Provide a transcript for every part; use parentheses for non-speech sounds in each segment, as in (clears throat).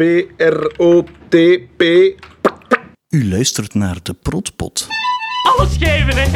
P-R-O-T-P. U luistert naar de Protpot. Alles geven, hè?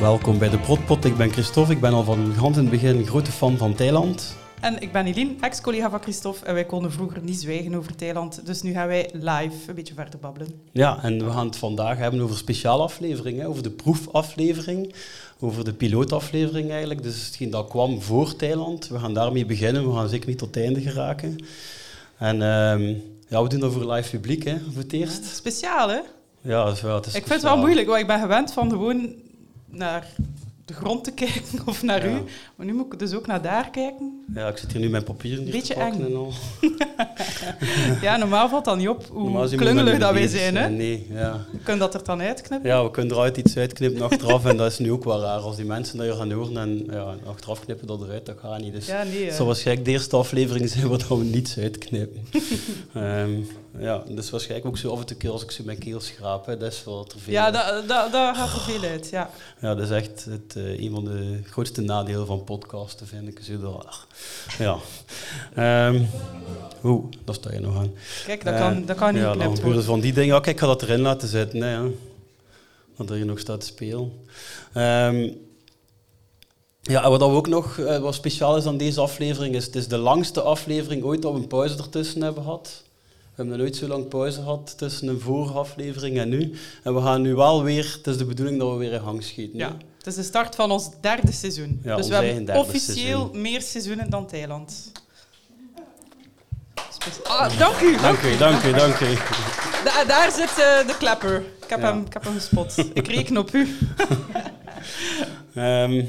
Welkom bij de Protpot. Ik ben Christophe. Ik ben al van hand in het begin een grote fan van Thailand. En ik ben Eline, ex-collega van Christophe. En wij konden vroeger niet zwijgen over Thailand. Dus nu gaan wij live een beetje verder babbelen. Ja, en we gaan het vandaag hebben over speciale afleveringen, over de proefaflevering, over de pilootaflevering eigenlijk. Dus hetgeen dat kwam voor Thailand. We gaan daarmee beginnen. We gaan zeker niet tot het einde geraken. En ehm, ja, we doen dat voor live publiek, hè, voor het eerst. Speciaal, hè? Ja, dat is wel, het is Ik vind het wel moeilijk, want ik ben gewend van gewoon naar de grond te (laughs) kijken of naar Ja. u. Maar nu moet ik dus ook naar daar kijken. Ja, ik zit hier nu mijn papieren hier Beetje te pakken eng. en al. (laughs) Ja, normaal valt dat niet op hoe klungelig dat wij zijn. Hè? Nee, ja. We kunnen dat er dan uitknippen. Ja, we kunnen eruit iets uitknippen achteraf en dat is nu ook wel raar. Als die mensen dat je gaan horen en ja, achteraf knippen dat eruit, dat gaat niet. Dus Ja, nee. het zal waarschijnlijk de eerste aflevering zijn waar we niets uitknippen. (laughs) Ehm ja, dus waarschijnlijk ook zo af en toe keer als ik zo mijn keel schraap, hè, dat is wel te veel. Ja, dat, dat, dat gaat er veel uit. Ja. Ja, dat is echt het, eh, een van de grootste nadelen van podcasten, vind ik. Zo dat, ja. Ehm Oeh, daar sta je nog aan. Kijk, dat Eh, kan, dat kan niet ja, dan gebeuren van die dingen. Ja, kijk, ik ga dat erin laten zitten. Nee, ja. Dat er hier nog staat te spelen. Ehm, ja, en wat we ook nog eh, wat speciaal is aan deze aflevering, is het is de langste aflevering ooit dat we een pauze ertussen hebben gehad. We hebben nooit zo lang pauze gehad tussen een vorige aflevering en nu. En we gaan nu wel weer, het is de bedoeling dat we weer in gang schieten. Ja, het is de start van ons derde seizoen. Ja, dus we hebben officieel seizoen. meer seizoenen dan Thailand. Ah, dank u. Dank u, dank u, dank (laughs) u. Da- daar zit eh, de klepper. Ik heb, Ja. hem, ik heb hem gespot. Ik reken op u. (laughs) (laughs) Ehm,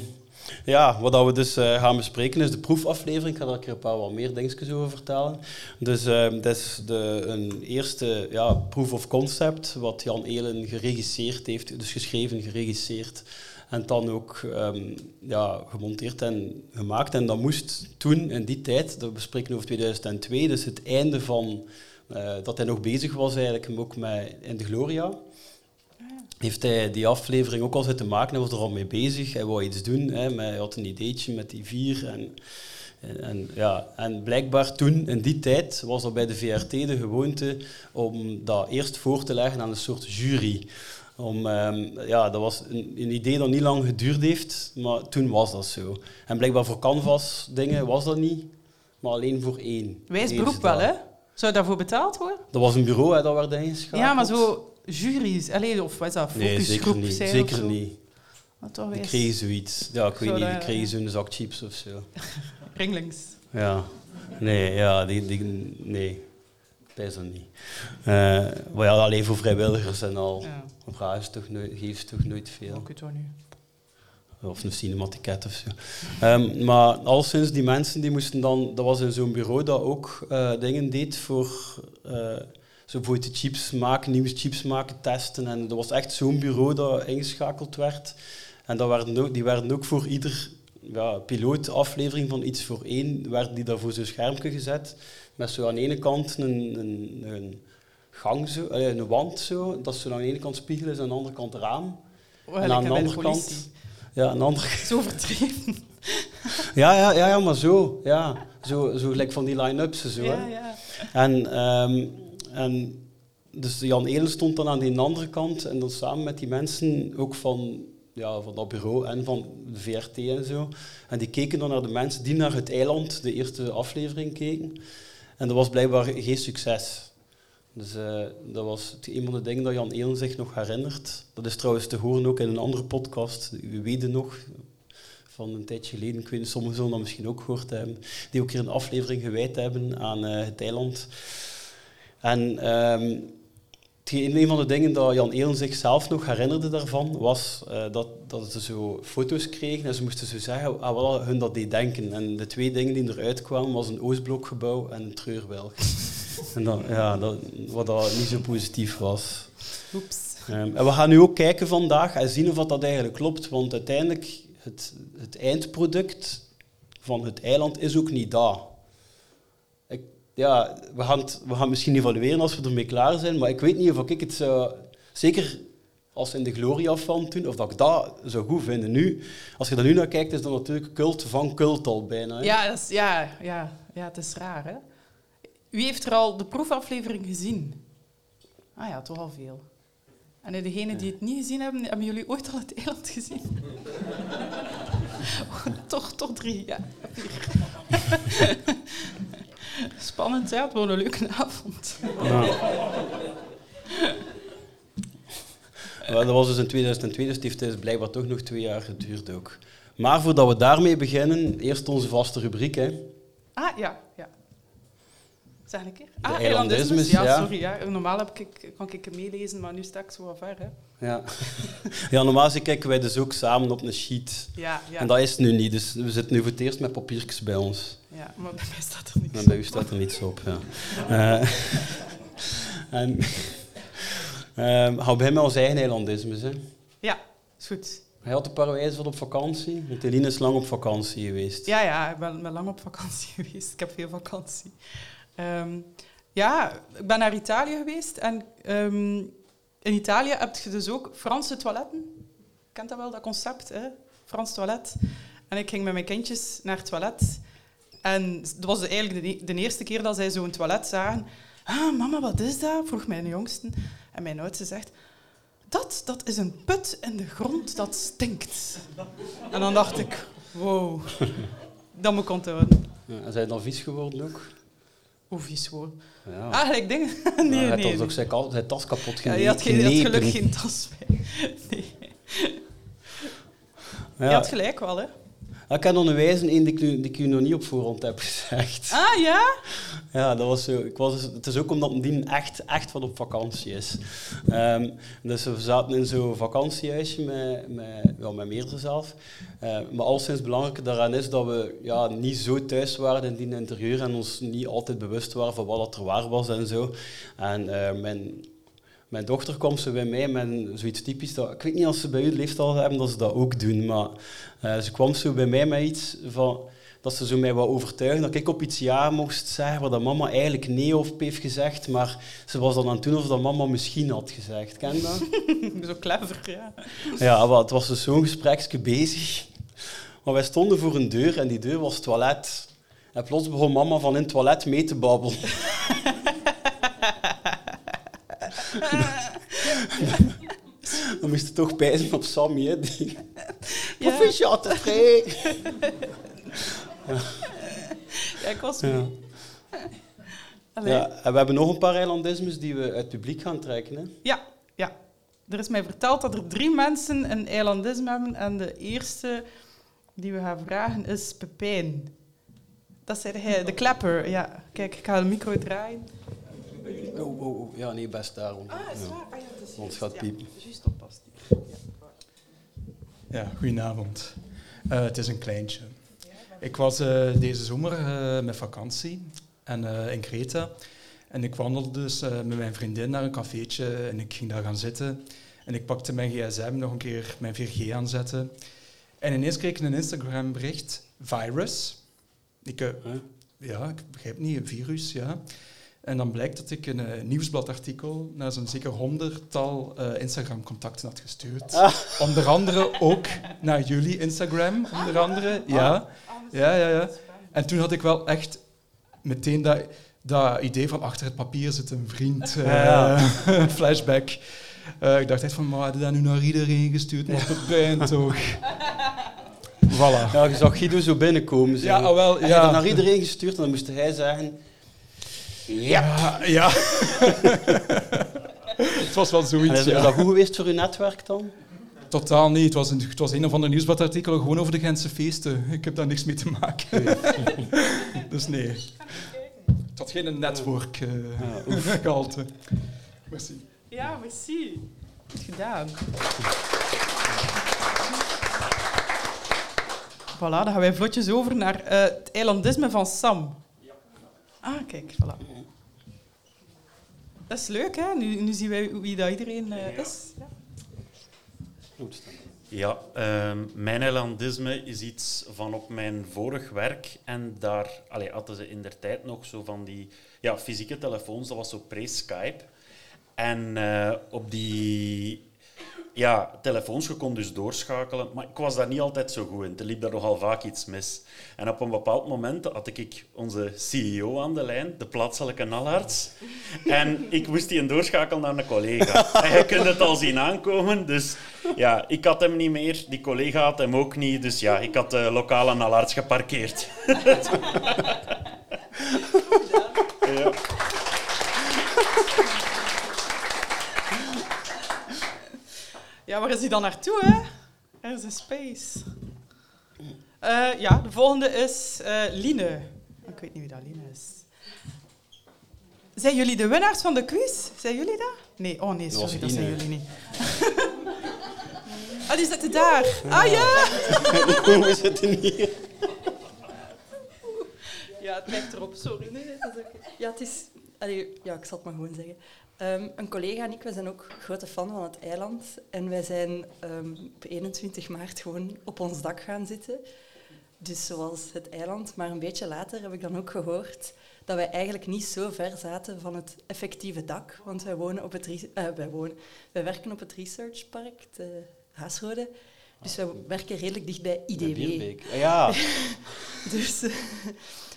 ja, wat we dus eh, gaan bespreken is de proefaflevering. Ik ga daar een een paar wat meer dingetjes over vertellen. Dus ehm dat is de, een eerste ja, proof of concept wat Jan Elen geregisseerd heeft, dus geschreven, geregisseerd en dan ook ehm, ja, gemonteerd en gemaakt. En dat moest toen, in die tijd, dat we over 2002, dus het einde van eh, dat hij nog bezig was eigenlijk ook met In de Gloria heeft hij die aflevering ook al zitten maken. Hij was er al mee bezig. Hij wou iets doen. Hè, maar hij had een ideetje met die vier. En, en, en, ja, en blijkbaar toen, in die tijd, was dat bij de VRT de gewoonte om dat eerst voor te leggen aan een soort jury. Om, ehm, ja, dat was een, een idee dat niet lang geduurd heeft, maar toen was dat zo. En blijkbaar voor Canvas dingen was dat niet, maar alleen voor één. Wijs beroep wel, hè? Zou daarvoor betaald worden? Dat was een bureau hè, dat werd ingeschakeld. Ja, maar zo juries. Allee, of wat is dat? Nee, zeker niet. zijn Zeker niet. Wat toch kregen zoiets. Ja, ik weet niet, die kregen zo'n zak chips of zo. (laughs) Ringlings. Ja. Nee, ja, die, die, nee. Niet. Eh, maar ja, alleen voor vrijwilligers en al. Ja, vragen is toch nooit, ze toch nooit veel. ik weet het nu. Of een cinematiket of zo. Ehm, maar al sinds die mensen die moesten dan... Dat was in zo'n bureau dat ook eh, dingen deed voor... eh, zo bijvoorbeeld de chips maken, nieuwe chips maken, testen. En dat was echt zo'n bureau dat ingeschakeld werd. En dat werden ook, die werden ook voor ieder ja, pilootaflevering van iets voor één, werden die daar voor zo'n schermpje gezet. Met zo aan de ene kant een, een, een gang, zo, eh, een wand zo, dat zo aan de ene kant spiegel is en aan de andere kant raam. Oh, en aan de andere kant... Ja, aan de andere (laughs) Zo overdreven. ja, ja, ja, ja, maar zo. Ja. Zo, zo gelijk van die line-ups zo. Ja, ja. En, ehm, en dus Jan Elen stond dan aan die andere kant en dan samen met die mensen ook van, ja, van dat bureau en van de VRT en zo. En die keken dan naar de mensen die naar het eiland, de eerste aflevering, keken. En dat was blijkbaar geen succes. Dus eh, dat was een van de dingen dat Jan Elen zich nog herinnert. Dat is trouwens te horen ook in een andere podcast, u weet nog, van een tijdje geleden, ik weet sommigen zullen dat misschien ook gehoord hebben, die ook hier een aflevering gewijd hebben aan eh, het eiland. En ehm, een van de dingen dat Jan Elen zichzelf nog herinnerde daarvan, was eh, dat, dat ze zo foto's kregen en ze moesten zo zeggen aan wat hun dat deed denken. En de twee dingen die eruit kwamen, was een Oostblokgebouw en een treurwelk. (laughs) en dat, ja, dat, wat dat niet zo positief was. Oeps. Ehm, en we gaan nu ook kijken vandaag en zien of dat, dat eigenlijk klopt. Want uiteindelijk, het, het eindproduct van het eiland is ook niet dat. Ja, we gaan, het, we gaan misschien evalueren als we ermee klaar zijn, maar ik weet niet of ik het zou... Zeker als in de glorie afvallen toen, of dat ik dat zo goed vind. Nu, als je er nu naar kijkt, is dat natuurlijk cult van cult al bijna. Ja, dat ja, ja, ja, het is raar, hè? Wie heeft er al de proefaflevering gezien? Ah ja, toch al veel. En degenen die het niet gezien hebben, hebben jullie ooit al het eiland gezien? (laughs) Oh, toch, toch drie, ja. (laughs) (laughs) Spannend, hè? Het een leuke avond. Wel, dat was dus in 2002, dus het heeft dus blijkbaar toch nog twee jaar geduurd ook. Maar voordat we daarmee beginnen, eerst onze vaste rubriek. Hè. Ah, ja, ja. Zeg een keer. De Ah. Ja, ja. sorry. Ja. Normaal heb ik, kan ik meelezen, maar nu sta ik zo ver. Hè. Ja. (laughs) ja, normaal kijken wij dus ook samen op een sheet. Ja, ja. En dat is nu niet, dus we zitten nu voor het eerst met papiertjes bij ons. Ja, maar bij mij staat er niks. En bij u staat er niets op. Ja. (laughs) Eh, (laughs) en, ehm, we beginnen met ons eigen eilandismes. Hè. Ja, is goed. Hij had een paar wijzen van op vakantie, want Eline is lang op vakantie geweest. Ja, ja, ik ben, ben lang op vakantie (laughs) geweest. Ik heb veel vakantie. Ehm, ja, ik ben naar Italië geweest. En ehm, in Italië heb je dus ook Franse toiletten. Kent dat wel, dat concept, hè? Frans toilet. En ik ging met mijn kindjes naar het toilet. En dat was eigenlijk de, de eerste keer dat zij zo'n toilet zagen. Ah, mama, wat is dat? vroeg mijn jongste. En mijn oudste zegt... Dat, dat is een put in de grond dat stinkt. En dan dacht ik... Wow, dat moet ik onthouden. Ja, en zijn dan vies geworden ook? Hoe vies gewoon. Ja. Ah, gelijk dingen. Ja, (laughs) nee, hij had nee. ook zijn, tas kapot Ja, gene- je had, geen, je had genepen. gelukkig geen tas bij. (laughs) Nee. Je Ja. had gelijk wel, hè. Ik heb nog een één die die ik u nog niet op voorhand heb gezegd. Ah, ja? Ja, dat was zo. Ik was, dus- het is ook omdat die echt, echt wat op vakantie is. Ehm, dus we zaten in zo'n vakantiehuisje met, met, ja, met meerdere zelf. Eh, maar al sinds het belangrijke daaraan is dat we ja, niet zo thuis waren in die interieur en ons niet altijd bewust waren van wat dat er waar was en zo. En eh, mijn, mijn dochter kwam zo bij mij met zoiets typisch. Dat, ik weet niet als ze bij u leeftijd al hebben dat ze dat ook doen, maar eh, ze kwam zo bij mij met iets van dat ze zo mij wou overtuigen dat ik op iets ja mocht zeggen waar dat mama eigenlijk nee op heeft gezegd, maar ze was dan aan het doen of dat mama misschien had gezegd. Ken je dat? (laughs) Zo clever, ja. ja, maar het was dus zo'n gespreksje bezig. Maar wij stonden voor een deur en die deur was toilet. En plots begon mama van in het toilet mee te babbelen. (laughs) Dan moest je toch pijzen op Sammy, hè. Die... Ja. Proficiat. Ja, ik was Ja. mee. Allee. Ja, en we hebben nog een paar eilandismes die we uit het publiek gaan trekken. Hè. Ja, ja. Er is mij verteld dat er drie mensen een eilandisme hebben. En de eerste die we gaan vragen is Pepijn. Dat zei hij, de klepper. Ja, kijk, ik ga de micro draaien. Oh, oh, oh. Ja, nee, best daarom. Ah, is Ja. waar? Ah, ja, dat is Want gaat piepen. Ja, juist oppast. Ja, goedenavond. Eh, het is een kleintje. Ik was eh, deze zomer eh, met vakantie en, eh, in Kreta. En ik wandelde dus eh, met mijn vriendin naar een cafeetje en ik ging daar gaan zitten. En ik pakte mijn gsm, nog een keer mijn 4G aanzetten. En ineens kreeg ik een Instagram bericht, virus. Ik, Huh? ja, ik begrijp niet, een virus, ja. En dan blijkt dat ik een eh, nieuwsbladartikel naar zo'n zeker honderdtal eh, Instagram-contacten had gestuurd. Onder andere ook naar jullie Instagram, onder andere. Ja, ja, ja, ja. En toen had ik wel echt meteen dat, dat idee van achter het papier zit een vriend, eh, (laughs) Ja, flashback. Eh, ik dacht echt van, maar hadden dat nu naar iedereen gestuurd? Maar op pijn toch. (laughs) Voilà. Ja, je zag Guido zo binnenkomen. Zo. Ja, ah, wel, ja. het naar iedereen gestuurd en dan moest hij zeggen... Ja. Ja, ja. (laughs) het was wel En zoiets, is, is ja. dat goed geweest voor uw netwerk dan? Totaal niet. Het was, een, het was een of ander nieuwsbladartikel gewoon over de Gentse feesten. Ik heb daar niks mee te maken. (laughs) dus nee. Het had geen network eh gehalte. Merci. Ja, merci. Goed gedaan. Voilà, dan gaan wij vlotjes over naar eh, het eilandisme van Sam. Ah, kijk, voilà. Dat is leuk, hè? Nu, nu zien wij wie dat iedereen eh, is. Ja. Goed. Ja, ehm, mijn eilandisme is iets van op mijn vorig werk. En daar allee, hadden ze in der tijd nog zo van die ja, fysieke telefoons, dat was zo pre-Skype. En eh, op die ja, telefoons, je kon dus doorschakelen. Maar ik was daar niet altijd zo goed in. Er liep daar nogal vaak iets mis. En op een bepaald moment had ik onze CEO aan de lijn, de plaatselijke nalarts. En ik moest die een doorschakelen naar een collega. En je kunt het al zien aankomen. Dus ja, ik had hem niet meer. Die collega had hem ook niet. Dus ja, ik had de lokale nalarts geparkeerd. (laughs) Ja, waar is hij dan naartoe, hè? Er is een space. Eh, ja, de volgende is eh Line. Ik weet niet wie dat Line is. Zijn jullie de winnaars van de quiz? Zijn jullie dat? Nee, oh nee, sorry, dat zijn jullie niet. (laughs) ah, die zitten daar. Ah ja! (laughs) We zitten hier. Ja, het lijkt erop, sorry. Nee, dat is oké. Ja, het is... Allee, ja, ik zal het maar gewoon zeggen. Ehm, een collega en ik wij zijn ook grote fan van het eiland. En wij zijn ehm, op 21 maart gewoon op ons dak gaan zitten. Dus zoals het eiland. Maar een beetje later heb ik dan ook gehoord dat wij eigenlijk niet zo ver zaten van het effectieve dak. Want wij, wonen op het eh, wij, wonen, wij werken op het researchpark, de Haasrode. Dus wij werken redelijk dicht bij IDW. Ja, (laughs) Dus eh,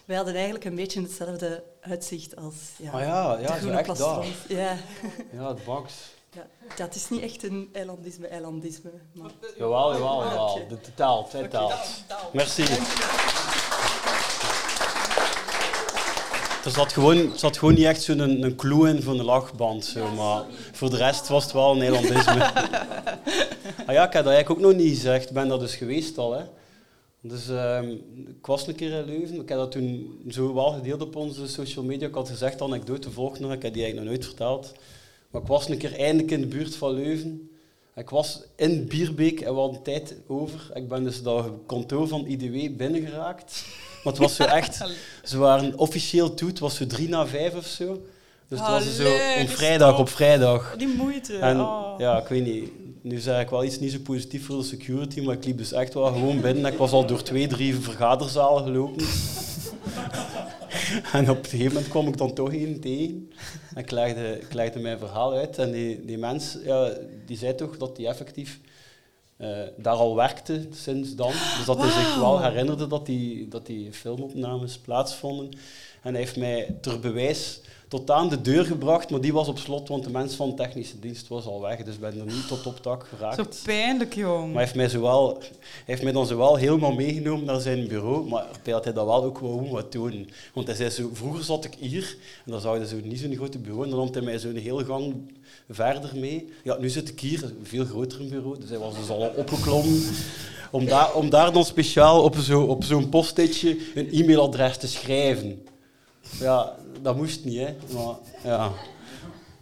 wij hadden eigenlijk een beetje hetzelfde uitzicht als ja, Ah ja, ja, de groene echt daar. Ja, (laughs) ja, het Bax. ja, dat is niet echt een eilandisme, eilandisme. Maar... Jawel, jawel, jawel. oké. Het telt, het telt. Merci. Er zat gewoon, er zat gewoon niet echt zo'n een, een clue in voor een lachband. Zo, maar voor de rest was het wel een Nederlandisme. (laughs) ah ja, ik heb dat eigenlijk ook nog niet gezegd. Ik ben daar dus geweest al. Hè. Dus ehm, ik was een keer in Leuven. Ik heb dat toen zo wel gedeeld op onze social media. Ik had gezegd, de anekdote volgt nog. Ik heb die eigenlijk nog nooit verteld. Maar ik was een keer eindelijk in de buurt van Leuven. Ik was in Bierbeek en we hadden tijd over. Ik ben dus dat kantoor van IDW binnengeraakt. Maar het was zo echt... (laughs) Ze waren officieel toe. Het was zo drie na vijf of zo. Dus het was zo Allee, op vrijdag op vrijdag. Die moeite. En oh. ja, ik weet niet. Nu zeg ik wel iets niet zo positief voor de security, maar ik liep dus echt wel gewoon binnen. Ik was al door twee, drie vergaderzalen gelopen. (laughs) en op een gegeven moment kwam ik dan toch één tegen. En ik legde, ik legde mijn verhaal uit. En die, die mens, ja, die zei toch dat hij effectief eh, daar al werkte sinds dan. Dus dat hij zich wel herinnerde dat die, dat die filmopnames plaatsvonden. En hij heeft mij ter bewijs tot aan de deur gebracht, maar die was op slot, want de mens van de technische dienst was al weg. Dus ik ben er niet tot op dak geraakt. Zo pijnlijk, jong. Maar hij heeft, mij zowel, hij heeft mij dan zowel helemaal meegenomen naar zijn bureau, maar had hij dat wel ook gewoon wat tonen. Want hij zei zo, vroeger zat ik hier, en dan zag je zo niet zo'n grote bureau, en dan nam hij mij zo'n hele gang verder mee. Ja, nu zit ik hier, een veel groter bureau, dus hij was dus al opgeklommen. Om daar, om daar dan speciaal op zo'n op zo'n postitje een e-mailadres te schrijven. Ja, dat moest niet, hè. Maar, ja.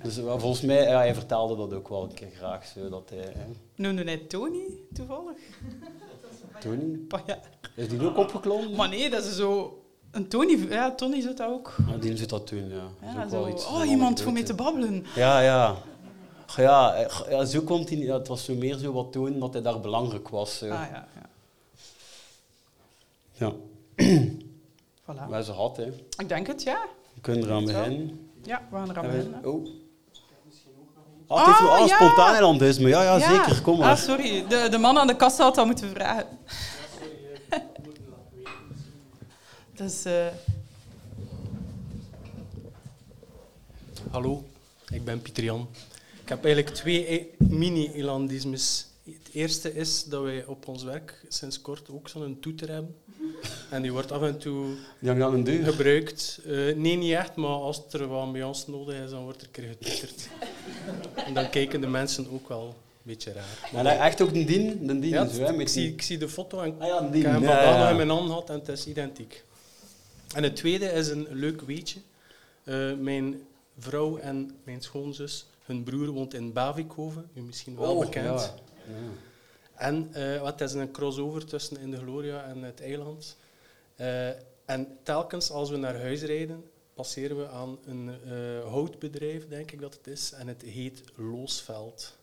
Dus volgens mij, ja, hij vertelde dat ook wel een keer graag, zo, dat hij... Hè. Noemde hij Tony, toevallig? Tony? Pa- (laughs) Ja. Is die ook opgeklommen? Maar nee, dat is zo... Een Tony... Ja, Tony zit dat ook. Ja, die zit dat toen, ja. Zo, wel iets oh, iemand voor mee te babbelen. Ja, ja. Ja, eh, ja, zo komt hij het was zo meer zo wat tonen dat hij daar belangrijk was. Zo. Ah ja, ja. Ja, (clears throat) Voilà. maar ze had, hè. Ik denk het, ja. We kunnen eraan Wel. beginnen. Ja, we gaan eraan En we- beginnen. Oh. Ah, het heeft Ah, nog ah, ja. spontaan eilandisme. Ja, ja, zeker. Kom Ah, maar. sorry. De, de man aan de kassa had dat moeten vragen. (laughs) dus... eh, Hallo, ik ben Pieter Jan. Ik heb eigenlijk twee e- mini-elandismes. Het eerste is dat wij op ons werk sinds kort ook zo'n toeter hebben. (laughs) En die wordt af en toe gebruikt. Eh, nee, niet echt, maar als er wat ambiance nodig is, dan wordt er een keer. (laughs) En dan kijken de mensen ook wel een beetje raar. Hij echt ook een dien? Een dien Ja, zo, hè, ik, zie, ik zie de foto en Ah ja, een ik heb hem ja. in mijn hand gehad en het is identiek. En het tweede is een leuk weetje. Eh, mijn vrouw en mijn schoonzus, hun broer woont in Bavikoven, u misschien wel Oh, bekend. ja. En eh, wat is een crossover tussen In de Gloria en het eiland. Eh, en telkens als we naar huis rijden, passeren we aan een eh, houtbedrijf, denk ik dat het is. En het heet Loosveld.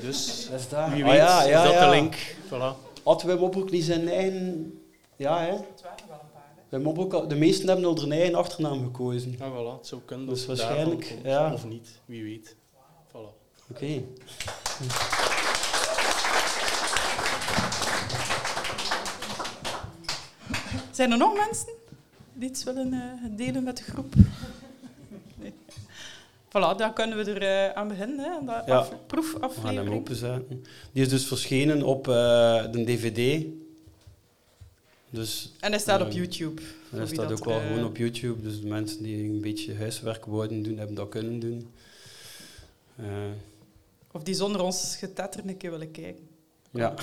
Dus Dat is daar. wie Ah, weet ja, ja, is dat ja. de link. Voilà. Had Wim ook niet zijn eigen... Ja, hè? Wim Op ook, de meesten hebben al hun eigen achternaam gekozen. Ja, voilà, het zou kunnen. Dus dat het waarschijnlijk, komt. ja. Of niet, wie weet. Voilà. Oké. Zijn er nog mensen die iets willen eh, delen met de groep? Nee. Voilà, dan kunnen we er eh, aan beginnen, hè, aan de Ja. af- We gaan hem proefaflevering. openzetten. Die is dus verschenen op eh, de DVD. Dus En hij staat op YouTube. En wie staat ook wel gewoon op YouTube. Dus de mensen die een beetje huiswerk wouden doen, hebben dat kunnen doen. Of die zonder ons getetter een keer willen kijken. ja.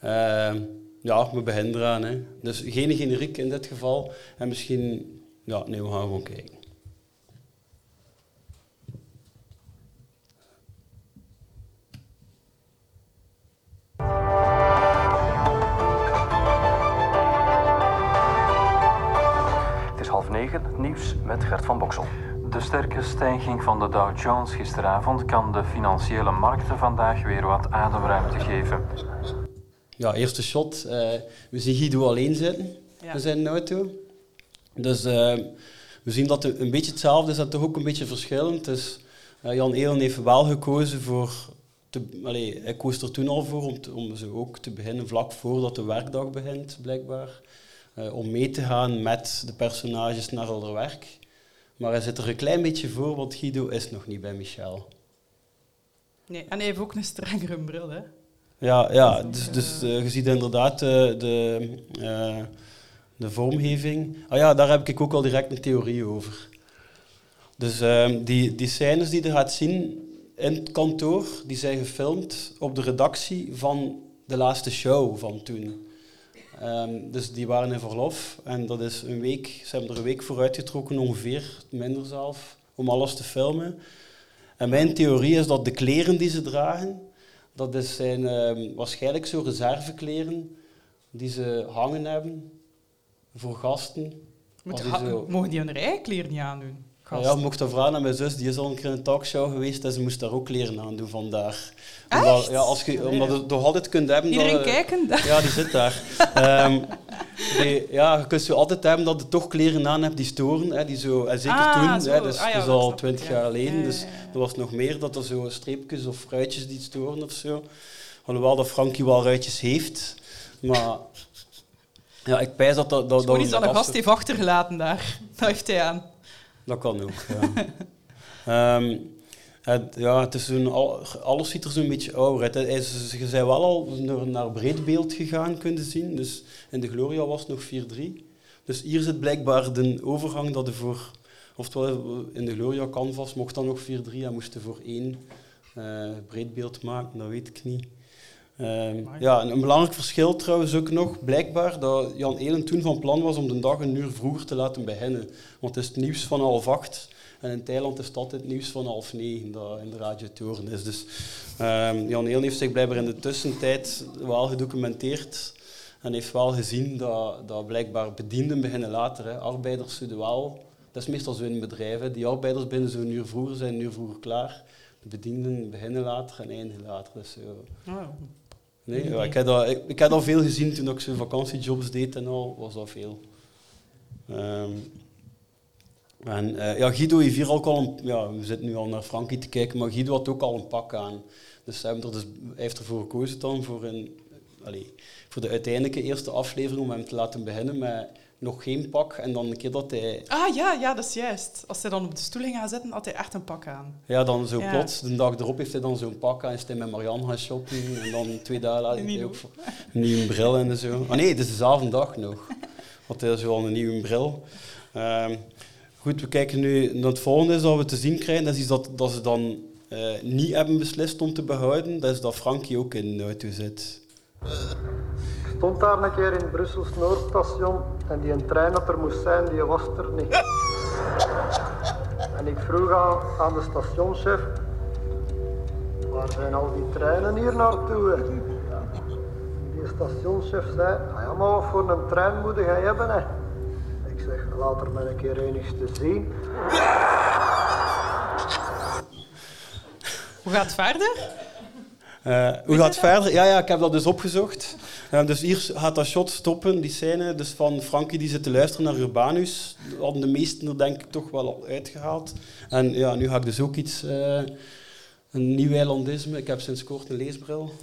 (laughs) Ja, we beginnen eraan. Hè. Dus geen generiek in dit geval. En misschien... Ja, nee, we gaan gewoon kijken. Het is half negen, het nieuws met Gert van Boksel. De sterke stijging van de Dow Jones gisteravond kan de financiële markten vandaag weer wat ademruimte geven. Ja, eerste shot. Eh, we zien Guido alleen zitten Ja. in zijn auto. Dus eh, we zien dat het een beetje hetzelfde is en toch ook een beetje verschillend. Dus Jan Elen heeft wel gekozen voor... Te, allee, hij koos er toen al voor om, te- om zo ook te beginnen vlak voordat de werkdag begint, blijkbaar. Om mee te gaan met de personages naar hun werk. Maar hij zit er een klein beetje voor, want Guido is nog niet bij Michel. Nee, en hij heeft ook een strengere bril, hè. Ja, ja dus, dus eh, je ziet inderdaad de, de, eh, de vormgeving. Ah ja, daar heb ik ook al direct een theorie over. Dus ehm, die, die scènes die je gaat zien in het kantoor, die zijn gefilmd op de redactie van de laatste show van toen. Ehm, dus die waren in verlof en dat is een week, ze hebben er een week voor uitgetrokken ongeveer, minder zelf, om alles te filmen. En mijn theorie is dat de kleren die ze dragen, dat is zijn ehm, waarschijnlijk zo reservekleren die ze hangen hebben voor gasten. Moet die zo- Mogen die hun rijkleren niet aandoen? Ja, mocht dat vragen aan mijn zus, die is al een keer in een talkshow geweest en ze moest daar ook kleren aan doen vandaag. Echt? Omdat, ja, als je, omdat je het toch altijd kunt hebben. Iedereen dat, kijken? (laughs) Ja, die zit daar. Ehm, die- ja, je kunt zo altijd hebben dat je toch kleren aan hebt die storen. Hè, die zo, en zeker Ah, toen, zo. hè, dus, Ah ja, dat al snap ik, twintig ja. jaar geleden. Ja, Dus er was nog meer dat er zo streepjes of fruitjes die storen of zo. Alhoewel dat Frankie wel ruitjes heeft. Maar ja, ik pijs dat dat... dat, dat iets dat een gast heeft achtergelaten daar. (laughs) Dat heeft hij aan. Dat kan ook, ja. (laughs) Ehm, ja, het is al- alles ziet er zo'n beetje ouder uit. Je bent wel al naar, breedbeeld gegaan, kunnen zien. Dus in de Gloria was het nog 4-3. Dus hier zit blijkbaar de overgang dat je voor... Oftewel, in de Gloria Canvas mocht dan nog 4-3 en moest je voor één eh, breedbeeld maken, dat weet ik niet. Ehm, ja, en een belangrijk verschil trouwens ook nog, blijkbaar, dat Jan Elen toen van plan was om de dag een uur vroeger te laten beginnen. Want het is het nieuws van half acht en in Thailand is altijd het nieuws van half negen dat in de radiotoren is. Dus ehm, Jan Elen heeft zich blijkbaar in de tussentijd wel gedocumenteerd en heeft wel gezien dat, dat blijkbaar bedienden beginnen later. Arbeiders zouden wel, dat is meestal zo in bedrijven, die arbeiders binnen zo'n uur vroeger zijn een uur vroeger klaar. De bedienden beginnen later en eindigen later. Dus, zo. Oh. Nee, ja, ik, heb dat, ik, ik heb dat veel gezien toen ik zo vakantiejobs deed en al, was dat veel. Ehm, en eh, ja, Guido heeft hier ook al een, ja, we zitten nu al naar Frankie te kijken, maar Guido had ook al een pak aan. Dus, hebben er dus hij heeft ervoor gekozen dan voor, een, allee, voor de uiteindelijke eerste aflevering om hem te laten beginnen met nog geen pak. En dan een keer dat hij Ah ja, ja, dat is juist. Als hij dan op de stoel ging gaan zitten, had hij echt een pak aan. Ja, dan zo Ja. plots, de dag erop heeft hij dan zo'n pak aan, is hij met Marianne gaan shoppen en dan twee dagen later heeft hij ook voor- een nieuwe bril en zo. Ah nee, het is dezelfde dag nog. Had hij zo al een nieuwe bril. Ehm, goed, we kijken nu naar het volgende is dat we te zien krijgen. Dat is iets dat, dat ze dan eh, niet hebben beslist om te behouden. Dat is dat Frankie ook in de auto zit. Ik stond daar een keer in Brussels Noordstation en die een trein dat er moest zijn, die was er niet. En ik vroeg aan, aan de stationschef, waar zijn al die treinen hier naartoe? hè?" Die stationschef zei, ah ja, maar wat voor een trein moet jij hebben? Hè? Ik zeg, laat er maar een keer eens te zien. Hoe gaat het verder? Eh, hoe gaat het verder? Ja, ja, ik heb dat dus opgezocht. Eh, dus hier gaat dat shot stoppen, die scène dus van Frankie die zit te luisteren naar Urbanus. Dat hadden de meesten er denk ik toch wel al uitgehaald. En ja, nu ga ik dus ook iets, eh, Een nieuw eilandisme. Ik heb sinds kort een leesbril. (laughs)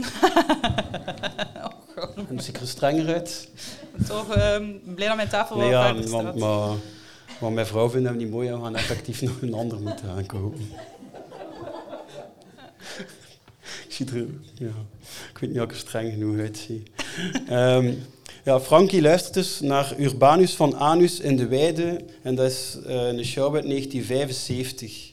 Oh, en ziet er strenger uit. Toch ehm, blij dat mijn tafel Nee, wel ja, verder want, maar mijn vrouw vindt hem niet mooi en we gaan effectief (laughs) nog een ander moeten aankopen. Er, ja, ik weet niet of ik streng genoeg uitzie. Ehm, ja, Frankie luistert dus naar Urbanus van Anus in de Weide. En dat is eh, een show uit 1975.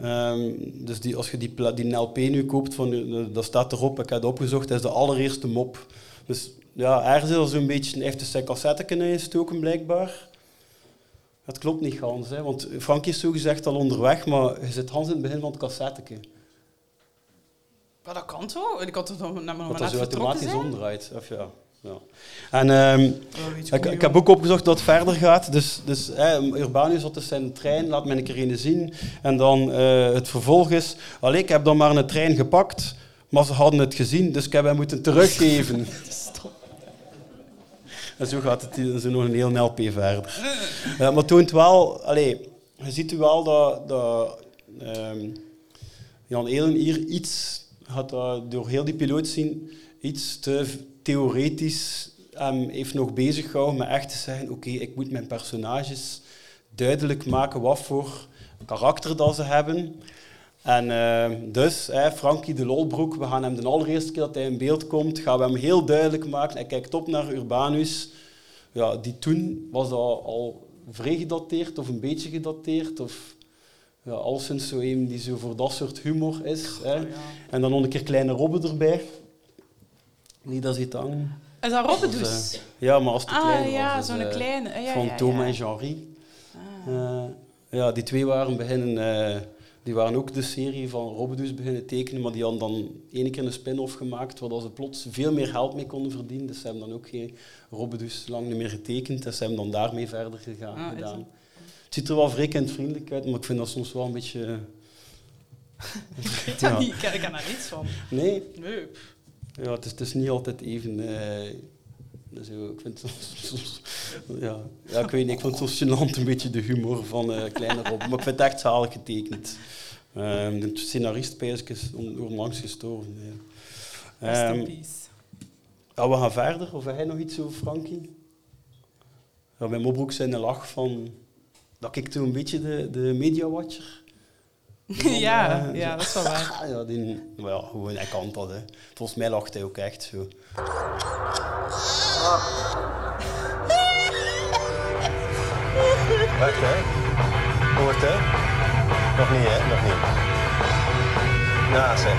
Ehm, dus die, als je die, die LP nu koopt, van, dat staat erop, ik heb het opgezocht, dat is de allereerste mop. Dus ja, ergens is er zo'n beetje, heeft dus zijn cassette kunnen blijkbaar. Dat klopt niet gans, hè, want Frankie is zo gezegd al onderweg, maar je zit Hans in het begin van het cassetteke. Maar dat kan toch? Ik had toch nog naar mijn dat vertrokken automatisch zijn? omdraait. Of ja. Ja. En ehm, Oh, ik, ik heb ook opgezocht dat het verder gaat. Dus, dus hè, Urbanus had dus zijn trein, laat mij een keer zien. En dan eh, het vervolg is, allee, ik heb dan maar een trein gepakt, maar ze hadden het gezien, dus ik heb hem moeten teruggeven. (laughs) en zo gaat het zo nog een heel LP verder. Eh, maar het toont wel, allee, je ziet wel dat, dat ehm, Jan Elen hier iets, had door heel die piloot zien, iets te theoretisch hem heeft nog bezig gehouden met echt te zeggen, oké, ik moet mijn personages duidelijk maken wat voor karakter dat ze hebben. En eh, dus, hè, Frankie de Lolbroek, we gaan hem de allereerste keer dat hij in beeld komt, gaan we hem heel duidelijk maken. Hij kijkt op naar Urbanus. Ja, die toen was dat al vrij gedateerd of een beetje gedateerd. Of ja, alleszins zo een die zo voor dat soort humor is. Hè. En dan nog een keer kleine Robbe erbij. Die daar zit hangen. Is dat Robbe Dat dus? ja, maar als het te Ah, klein ja, was. dus, zo'n eh, kleine. Ah, ja, van ja, Thomas ja. en Jean-Rie. Eh, ja, die twee waren beginnen... eh, die waren ook de serie van Robbedoes beginnen tekenen, maar die hadden dan ene keer een spin-off gemaakt, waar ze plots veel meer geld mee konden verdienen. Dus ze hebben dan ook geen Robbedoes lang niet meer getekend. Dus ze hebben dan daarmee verder gegaan, Ah, is gedaan. Het ziet er wel vrij kindvriendelijk uit, maar ik vind dat soms wel een beetje... eh, (laughs) Ik weet Ja. niet. Ik ken, ik ken daar niets van. Nee, Nee. ja, het, is, het is niet altijd even... eh, ik vind het soms, (laughs) soms- ja, ja, ik weet niet, ik vind het soms gênant een beetje de humor van eh, Kleine Rob. Maar ik vind het echt zalig getekend. Ehm, de scenarist is on- onlangs gestorven. Ja. Ehm, ja, we gaan verder. Of heb jij nog iets over Frankie? Ja, bij Mobroek zijn de lach van... Dat ik toen een beetje de, de media-watcher. (laughs) ja, eh, ja, dat is wel waar. (laughs) Ja, die, maar ja, gewoon, hij kan dat. Hè. Volgens mij lacht hij ook echt zo. (laughs) Wacht, hè. Hoort, hè. Nog niet, hè. Nog niet. Naast, hè.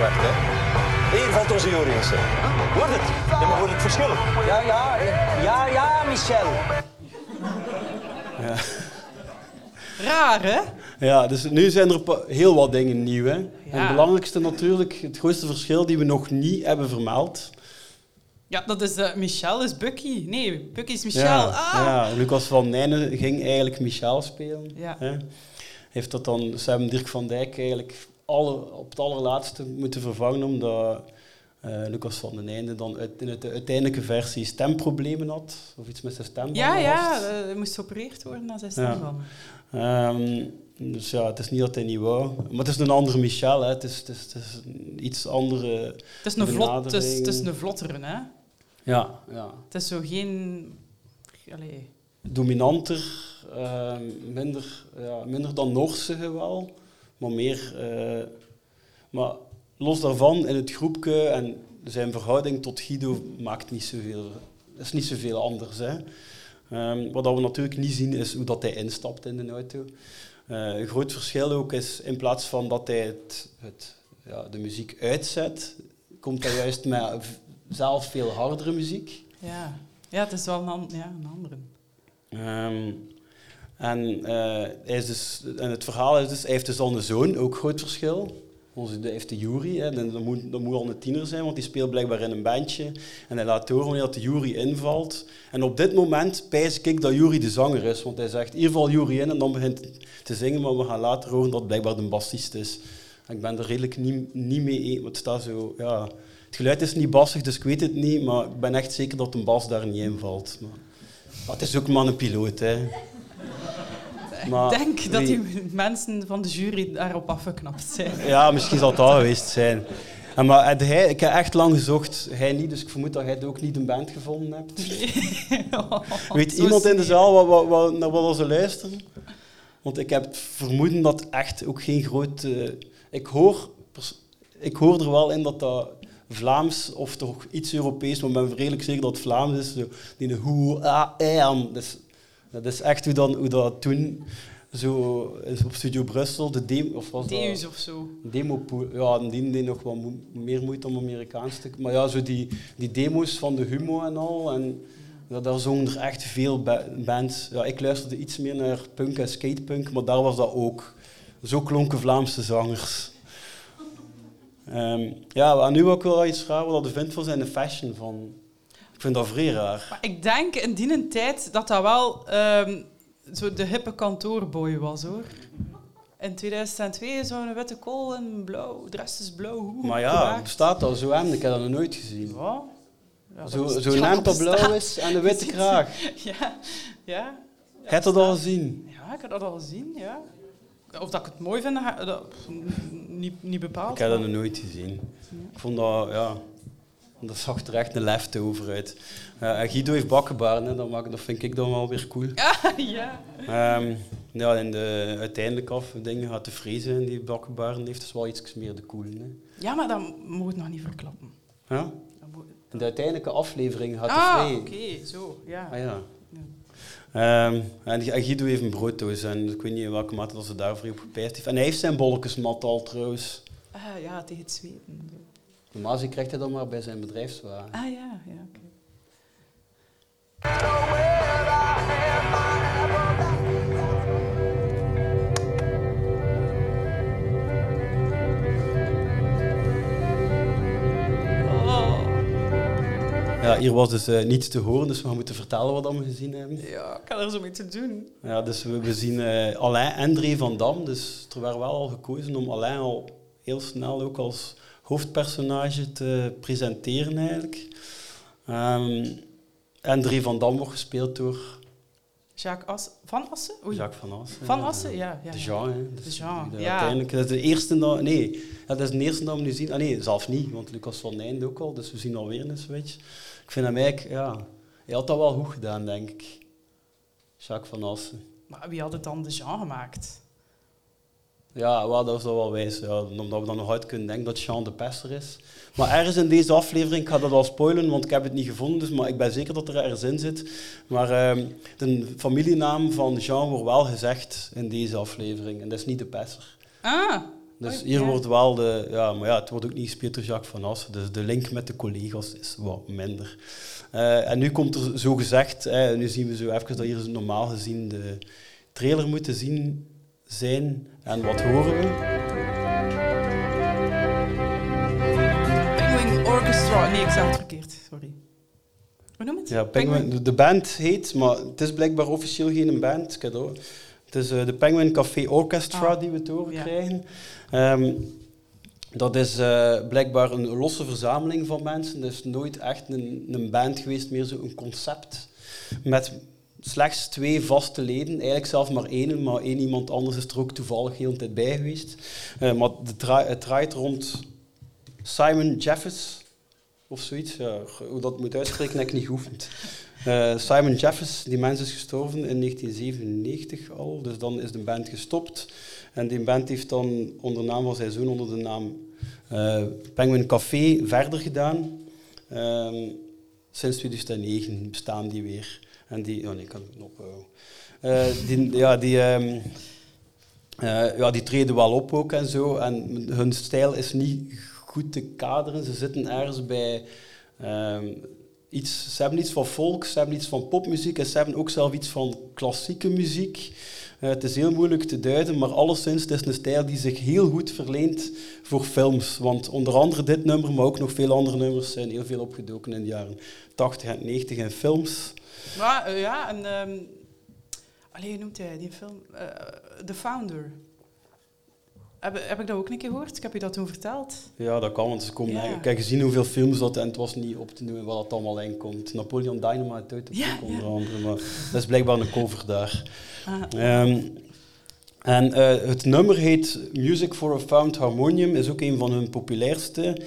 Wacht, hè. Hier valt onze Joris. Wordt het? Ja, maar wordt het verschil? Ja, ja, ja, ja, Michel. Ja. Raar, hè? Ja, dus nu zijn er heel wat dingen nieuw. Hè. En het belangrijkste natuurlijk, het grootste verschil die we nog niet hebben vermeld. Ja, dat is eh, Michel is Bucky. Nee, Bucky is Michel. Ja, ah! ja, Lucas van Nijnen ging eigenlijk Michel spelen. Ja. Hè. Heeft dat dan, hebben Dirk van Dijk eigenlijk alle, op het allerlaatste moeten vervangen, omdat eh, Lucas van den Einde dan uit, in de uiteindelijke versie stemproblemen had. Of iets met zijn stembanden Ja, ja, had. eh, hij moest geopereerd worden aan zijn Ja. Ehm, dus ja, het is niet dat hij niet wou. Maar het is een andere Michel. Hè. Het, is, het, is, het is een iets andere Het is een, vlot, het is, het is benadering. een vlottere, hè? Ja, ja. Het is zo geen... Allee. dominanter, ehm, minder, ja, minder dan Noorse wel, maar meer. eh, maar los daarvan, in het groepje en zijn verhouding tot Guido maakt niet zoveel, is niet zoveel anders. Hè. Ehm, wat we natuurlijk niet zien is hoe dat hij instapt in de auto. Eh, een groot verschil ook is, in plaats van dat hij het, het, ja, de muziek uitzet, komt hij juist met zelf veel hardere muziek. Ja. ja, het is wel een, an- ja, een andere. Ehm, en, eh, hij is dus, en het verhaal is dus, hij heeft dus al een zoon, ook groot verschil. Onze, hij heeft de Jury, hè, dat, moet, dat moet al een tiener zijn, want die speelt blijkbaar in een bandje. En hij laat horen wanneer dat de Jury invalt. En op dit moment pijs ik dat Jury de zanger is, want hij zegt, hier valt Jury in en dan begint te zingen, maar we gaan later horen dat het blijkbaar de bassist is. Ik ben er redelijk niet, niet mee want het staat zo, ja... Het geluid is niet bassig, dus ik weet het niet, maar ik ben echt zeker dat een bas daar niet in valt. Maar, maar het is ook maar een piloot, hè. Maar Ik denk dat die mensen van de jury daarop afgeknapt zijn. Ja, misschien zal het dat geweest zijn. En maar had hij, ik heb echt lang gezocht, hij niet, dus ik vermoed dat jij het ook niet een band gevonden hebt. (laughs) Weet zo iemand in de zaal wat, wat, wat, naar wat ze luisteren? Want ik heb het vermoeden dat echt ook geen groot... eh, ik, hoor, ik hoor er wel in dat dat Vlaams of toch iets Europees, maar ik ben redelijk zeker dat het Vlaams is. Zo, die hoe, ah. Dus, dat is echt hoe, dan, hoe dat toen zo is op Studio Brussel, de demo, of was dat- Deus of zo. Demo ja, die deed nog wat mo- meer moeite om Amerikaans te... Maar ja, zo die, die demo's van de Humo en al. En ja, daar zongen er echt veel ba- bands. Ja, ik luisterde iets meer naar punk en skatepunk, maar daar was dat ook. Zo klonken Vlaamse zangers. Ehm, ja, en nu ook wel iets raar wat ik vind van zijn de fashion. Van, ik vind dat vrij raar. Maar ik denk in die tijd dat dat wel ehm, zo de hippe kantoorboy was, hoor. In 2002 zo'n witte kool en blauw. De rest is blauw. Maar ja, bestaat dat zo hem? Ik heb dat nog nooit gezien. Ja. Ja, Zo- Zo'n ja, hemd dat blauw is en een witte (laughs) kraag. Ja, ja. Heb je dat al gezien? Ja, ik heb dat al gezien, ja. Of dat ik het mooi vind, dat, niet, niet bepaald. Ik heb dat nog nooit gezien. Ik vond dat, ja, dat zag er echt een leftover uit. Ja, en Guido heeft bakkenbaren, hè, dat, maakt, dat vind ik dan wel weer cool. ja. (laughs) Ehm, ja, in de uiteindelijk af dingen gaat de vrezen in die bakkenbaren heeft, dus wel iets meer de cool. Hè. Ja, maar dat moet nog niet verklappen. Ja? De uiteindelijke aflevering gaat de Ah, vrij. oké, zo, ja. Ah, ja. Ehm, en en Guido heeft een brooddoos en ik weet niet in welke mate dat ze daarvoor op gepijst heeft. En hij heeft zijn bolletjesmat al trouwens. Ah, ja, tegen het zweten. Normaal gezien krijgt hij dat maar bij zijn bedrijfswagen. Ah, ja, ja, oké. Ja, hier was dus eh, niets te horen, dus we moeten vertellen wat we gezien hebben. Ja, ik had er zo mee te doen. Ja, dus we, we zien eh, Alain en Dre van Dam. Dus er werd wel al gekozen om Alain al heel snel ook als hoofdpersonage te presenteren eigenlijk. Ehm, en Dre van Dam wordt gespeeld door Jacques. Van Assen? Oei. Jacques van Assen. Van ja. Assen, ja. ja De. Jean, hè. De Jean, de- ja. Uiteindelijk, dat is de eerste dat... Nee, dat is de eerste dat we nu zien. Ah nee, zelf niet, want Lucas van Nijnd ook al. Dus we zien alweer een switch. Ik vind hem eigenlijk, ja... Hij had dat wel goed gedaan, denk ik. Jacques van Assen. Maar wie had het dan de Jean gemaakt? Ja, wel, dat is wel wijs. Ja, omdat we dan nog uit kunnen denken dat Jean de Pesser is. Maar ergens in deze aflevering, ik ga dat al spoilen, want ik heb het niet gevonden, dus, maar ik ben zeker dat er ergens in zit. Maar ehm, de familienaam van Jean wordt wel gezegd in deze aflevering. En dat is niet de Pesser. Ah. Dus hier ja. wordt wel de... Ja, maar ja, het wordt ook niet gespeeld door Jacques van Assen. Dus de link met de collega's is wat minder. Eh, en nu komt er zo gezegd... eh, nu zien we zo even dat hier normaal gezien de trailer moet te zien zijn. En wat horen we? Penguin Orchestra. Nee, ik zei het verkeerd. Sorry. Hoe noem het? Ja, Penguin, de- de band heet, maar het is blijkbaar officieel geen band. Ook. Het is eh, de Penguin Café Orchestra Ah, die we te horen ja. krijgen. Ehm, dat is eh, blijkbaar een losse verzameling van mensen. Dat is nooit echt een, een band geweest, meer zo'n concept. Met slechts twee vaste leden, eigenlijk zelf maar één, maar één iemand anders is er ook toevallig heel de tijd bij geweest. Eh, maar de het draait rond Simon Jeffers, of zoiets. Ja, hoe dat moet uitspreken, heb ik niet geoefend. Eh, Simon Jeffers, die mens is gestorven in 1997 al, dus dan is de band gestopt. En die band heeft dan onder naam van zijn zoon, onder de naam eh, Penguin Café, verder gedaan. Ehm, sinds 2009 bestaan die weer. En die, oh nee, ik kan het ophouden. Eh, die, ja, die, ehm, eh, ja, die treden wel op ook en zo. En hun stijl is niet goed te kaderen. Ze zitten ergens bij ehm, iets. Ze hebben iets van folk, ze hebben iets van popmuziek en ze hebben ook zelf iets van klassieke muziek. Eh, het is heel moeilijk te duiden, maar alleszins het is een stijl die zich heel goed verleent voor films. Want onder andere dit nummer, maar ook nog veel andere nummers zijn heel veel opgedoken in de jaren 80 en 90 in films. Maar, eh, ja, en... allee, hoe noemt hij die film? Eh, The Founder. Heb, heb ik dat ook een keer gehoord? Ik heb je dat toen verteld. Ja, dat kan, want ze komen Ja. eigenlijk- Ik heb gezien hoeveel films dat en het was niet op te noemen wat het allemaal in komt. Napoleon Dynamite uit de Ja, boek onder andere, maar dat is blijkbaar een cover daar. Ah. Ehm, En eh, het nummer heet Music for a Found Harmonium, is ook een van hun populairste.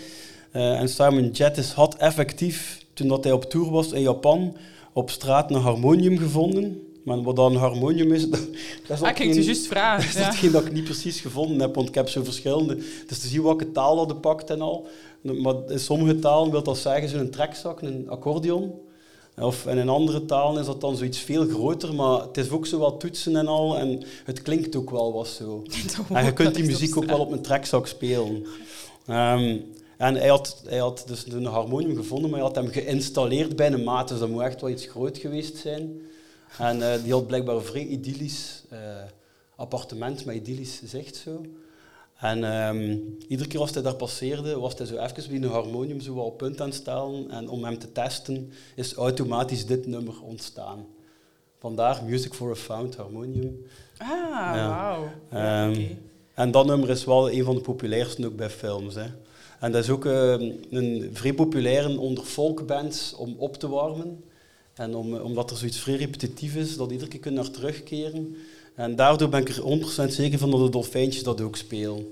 Eh, en Simon Jettis had effectief, toen dat hij op tour was in Japan, op straat een harmonium gevonden. Maar wat dan een harmonium is, (laughs) dat, dat is Ah, ik geen- juist vragen, (laughs) Dat is ja. hetgeen dat ik niet precies gevonden heb, want ik heb zo verschillende. Dus te zien welke taal dat pakt en al. Maar in sommige talen wil dat zeggen zo'n trekzak, een accordeon. Of in een andere taal is dat dan zoiets veel groter, maar het is ook zo wat toetsen en al. En het klinkt ook wel wat zo. (laughs) En je kunt die muziek ook wel op een trekzak spelen. Ehm, en hij had, hij had dus een harmonium gevonden, maar hij had hem geïnstalleerd bij een maat. Dus dat moet echt wel iets groot geweest zijn. En eh, die had blijkbaar een vrij idyllisch eh, appartement met idyllisch zicht zo. En ehm, iedere keer als hij daar passeerde, was hij zo even bij een harmonium zo op punt aan het stellen. En om hem te testen, is automatisch dit nummer ontstaan. Vandaar Music for a Found Harmonium. Ah, Ja. wauw. Ehm. En dat nummer is wel een van de populairste ook bij films. Hè. En dat is ook ehm, een vrij populair onder folkbands om op te warmen. En om, eh, omdat er zoiets vrij repetitief is, dat iedere keer kunnen naar terugkeren. En daardoor ben ik er 100% zeker van dat de dolfijntjes dat ook spelen.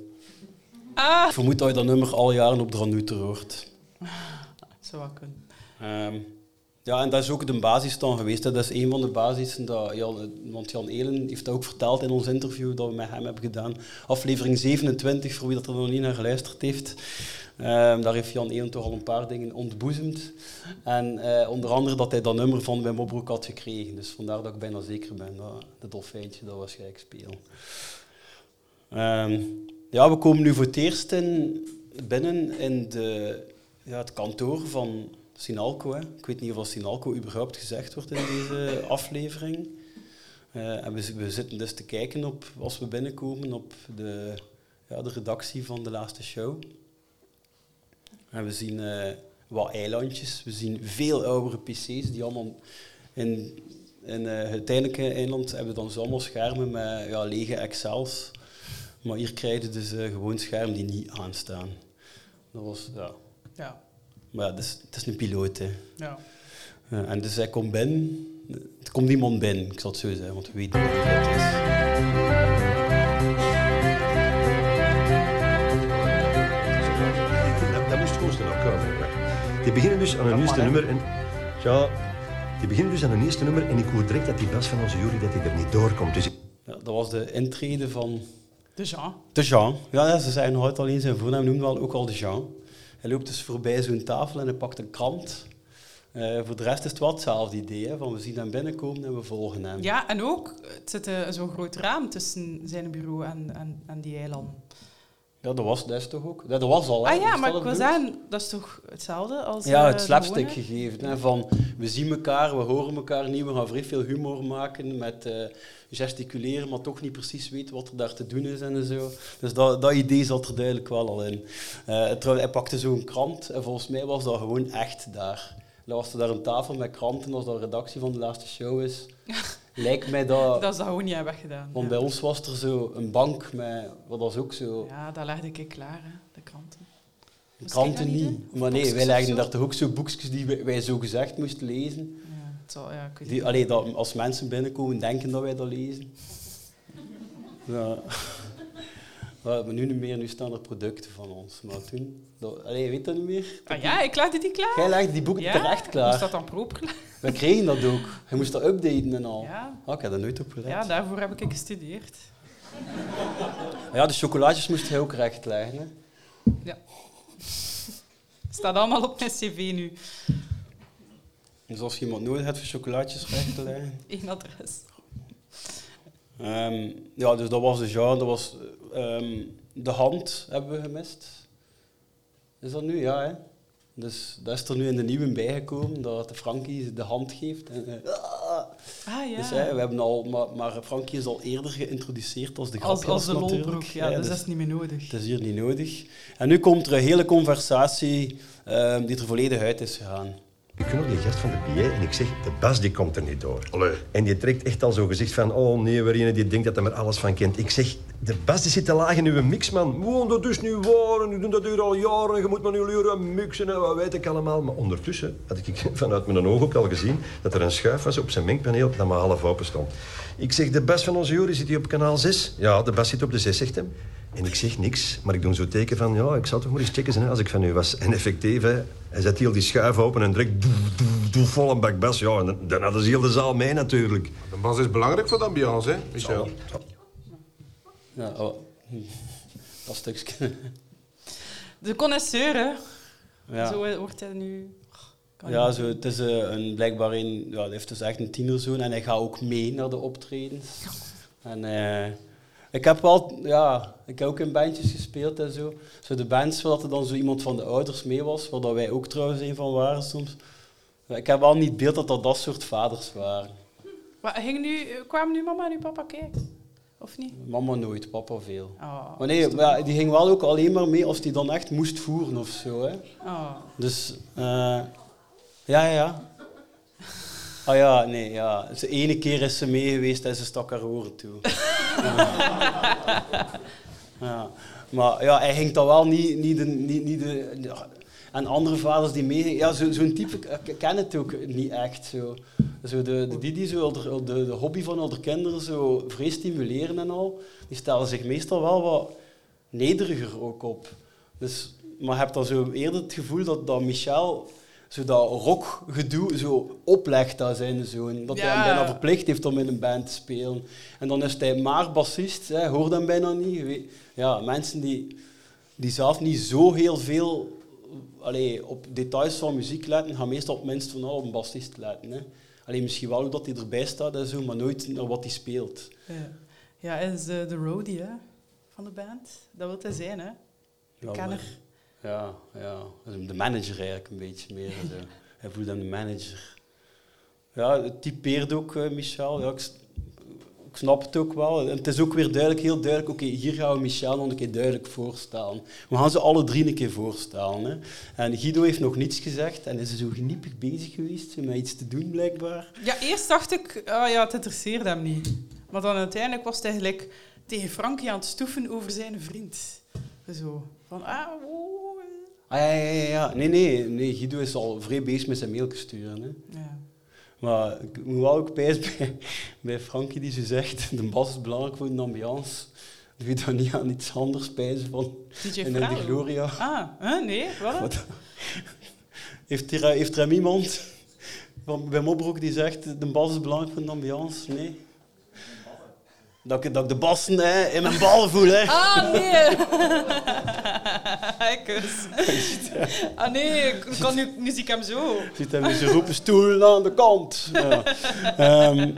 Ah. Ik vermoed dat je dat nummer al jaren op Dranuter hoort. (laughs) Dat zou wel kunnen. Ehm, ja, en dat is ook de basis dan geweest. Dat is een van de basisen. Dat Jan, want Jan Elen heeft dat ook verteld in ons interview dat we met hem hebben gedaan. Aflevering 27, voor wie dat er nog niet naar geluisterd heeft. Ehm, daar heeft Jan Elen toch al een paar dingen ontboezemd. En eh, onder andere dat hij dat nummer van Wim Opbroek had gekregen. Dus vandaar dat ik bijna zeker ben dat de dolfijntje dat waarschijnlijk speel. Ehm, ja, we komen nu voor het eerst in, binnen in de, ja, het kantoor van Sinalco. Hè. Ik weet niet of Sinalco überhaupt gezegd wordt in deze aflevering. Eh, en we, we zitten dus te kijken op, als we binnenkomen op de, ja, de redactie van de laatste show. En we zien eh, wat eilandjes, we zien veel oudere pc's die allemaal in, in eh, het tijdelijke eiland hebben dan zo allemaal schermen met ja, lege Excels. Maar hier krijg je dus gewoon schermen die niet aanstaan. Dat was, ja. Ja. Maar ja, het is, het is een piloot, hè. Ja. Ja, en dus hij komt binnen. Er komt niemand binnen, ik zal het zo zeggen, want we weten niet wie het is. Die beginnen dus aan een eerste nummer en... Ja, die beginnen dus aan een eerste nummer en ik hoor direct dat die bas van onze jury dat hij er niet doorkomt. Dus Ja, dat was de intrede van De Jean. de Jean. Ja, ze zijn nog altijd alleen zijn voornaam, noemen wel ook al de Jean. Hij loopt dus voorbij zo'n tafel en hij pakt een krant. Eh, voor de rest is het wel hetzelfde idee, van we zien hem binnenkomen en we volgen hem. Ja, en ook, het zit eh, zo'n groot raam tussen zijn bureau en, en, en die eilanden. Ja, dat was is toch ook. Dat was al, hè? Ah ja, maar ik wil zeggen, dat is toch hetzelfde als Ja, eh, het de slapstick gegeven. Hè, van, we zien elkaar, we horen elkaar niet, we gaan vrij veel humor maken met eh, gesticuleren, maar toch niet precies weten wat er daar te doen is en zo. Dus dat, dat idee zat er duidelijk wel al in. Eh, trouwens, hij pakte zo'n krant en volgens mij was dat gewoon echt daar. Dan was er daar een tafel met kranten, als dat de redactie van de laatste show is. (laughs) Lijkt mij dat... Dat is dat gewoon niet hebben gedaan. Want ja. bij ons was er zo een bank met... Wat was ook zo... Ja, dat legde ik klaar, hè, de kranten. De kranten niet Maar nee, wij legden daar toch ook zo boekjes die wij, wij zo gezegd moesten lezen. Ja, het zal, ja, ik Die, allee, dat, als mensen binnenkomen, denken dat wij dat lezen. (laughs) Ja. (laughs) Ja, maar nu niet meer, nu staan er producten van ons. Maar toen, dat, allee, weet dat niet meer? Ah ja, ik legde die klaar. Jij legde die boeken ja? terecht klaar. Moest dat dan proper? We kregen dat ook. Je moest dat updaten en al. Ja. Ah, ik heb daar nooit op gelet. Ja, daarvoor heb ik gestudeerd. Ja, de chocolaatjes moest hij ook recht leggen. Hè. Ja. Staat allemaal op mijn cv nu. Dus als je iemand nodig hebt voor chocolaatjes recht te leggen. (laughs) Eén adres. Ehm, ja, dus dat was de genre. Dat was, ehm, de hand hebben we gemist. Is dat nu? Ja, hè? Dus dat is er nu in de nieuwe bijgekomen, dat de Frankie de hand geeft. En, eh, Ah ja. Dus, hè, we hebben al, maar, maar Frankie is al eerder geïntroduceerd als de grapjas als de lolbroek, ja, dus dat is niet meer nodig. Het is hier niet nodig. En nu komt er een hele conversatie ehm, die er volledig uit is gegaan. Ik kom naar die gast van de PA en ik zeg, de Bas die komt er niet door. En die trekt echt al zo gezicht van, oh nee, een die denkt dat hij er alles van kent. Ik zeg, de Bas die zit te laag in uw mix, man. Wow, dat is nu waar, en ik doe dat hier al jaren, je moet maar nu leren mixen en wat weet ik allemaal. Maar ondertussen had ik (laughs) vanuit mijn oog ook al gezien dat er een schuif was op zijn mengpaneel dat maar half open stond. Ik zeg, de Bas van onze jury zit hier op kanaal 6? Ja, de Bas zit op de 6, zegt hem. En ik zeg niks, maar ik doe zo teken van... Ja, ik zou toch maar eens checken hè, als ik van u was. En effectief, hè, hij zet heel die schuif open en direct... Doe, doe, doe vol een bak bas. Ja, en dan, dan hadden ze heel de zaal mee natuurlijk. De bas is belangrijk voor de ambiance, hè, Michel? Ja, oh. Dat stukje. De connoisseur, hè. Ja. Zo wordt hij nu... Kan Ja, zo, het is eh, een, blijkbaar een, ja, hij heeft dus echt een tienerzoon en hij gaat ook mee naar de optredens. En eh, ik heb wel, ja, ik heb ook in bandjes gespeeld en zo. Zo de bands waar er dan zo iemand van de ouders mee was, waar dat wij ook trouwens een van waren soms. Ik heb wel niet beeld dat dat dat soort vaders waren. Maar ging nu, kwamen nu mama en uw papa kijken? Of niet? Mama nooit, papa veel. Oh, maar nee, maar ja, die ging wel ook alleen maar mee als die dan echt moest voeren of zo. Hè. Oh. Dus, eh, ja, ja, ja. Ah ja, nee, ja. De ene keer is ze mee geweest en ze stak haar oren toe. (laughs) ja. ja. Maar ja, hij ging dan wel niet, niet, de, niet, niet de... ja. En andere vaders die mee... Ja, zo- zo'n type ken het ook niet echt. Zo. Zo de, de, die die zo de, de, de hobby van andere kinderen zo vrees stimuleren en al, die stellen zich meestal wel wat nederiger ook op. Dus, maar je hebt dan zo eerder het gevoel dat, dat Michel zo dat rockgedoe zo oplegt aan zijn zoon. Dat hij hem bijna verplicht heeft om in een band te spelen. En dan is hij maar bassist, hè, hoort hem bijna niet. Ja, mensen die, die zelf niet zo heel veel allee, op details van muziek letten, gaan meestal op minst van al op een bassist letten. Hè. Alleen misschien wel hoe dat hij erbij staat en zo, maar nooit naar wat hij speelt. Ja, ja hij is de, de roadie hè, van de band. Dat wil hij zijn, hè? Ja, kenner. Ja, ja. De manager eigenlijk een beetje meer. Zo. (laughs) Hij voelt hem de manager. Ja, het typeert ook eh, Michel. Ja, ik, ik snap het ook wel. En het is ook weer duidelijk, heel duidelijk, oké, hier gaan we Michel nog een keer duidelijk voorstellen. We gaan ze alle drie een keer voorstellen. Hè. En Guido heeft nog niets gezegd en is zo geniepig bezig geweest met iets te doen, blijkbaar. Ja, eerst dacht ik, ah ja, het interesseerde hem niet. Maar dan uiteindelijk was hij gelijk tegen Frankie aan het stoeven over zijn vriend. Zo. Van, ah, oh. Ah, ja, ja, ja, ja. Nee, nee, nee, Guido is al vrij bezig met zijn mailtjes sturen. Hè. Ja. Maar ik moet wel ook bij, bij Frankie die zo zegt, de bas is belangrijk voor de ambiance. Doe je dan niet aan iets anders pijzen van DJ de. Gloria? Ah, hè, nee, wat? Wat? Heeft er, heeft er iemand van, bij Mobroek die zegt, de bas is belangrijk voor de ambiance? Nee. Dat ik, dat ik de bassen hè, in mijn ballen voel. Hè. Ah, nee. Kus. (laughs) Ah, nee, ik kan nu, nu zie ik hem zo. Ziet hem ze roepen stoel aan de kant. Ja. Ehm,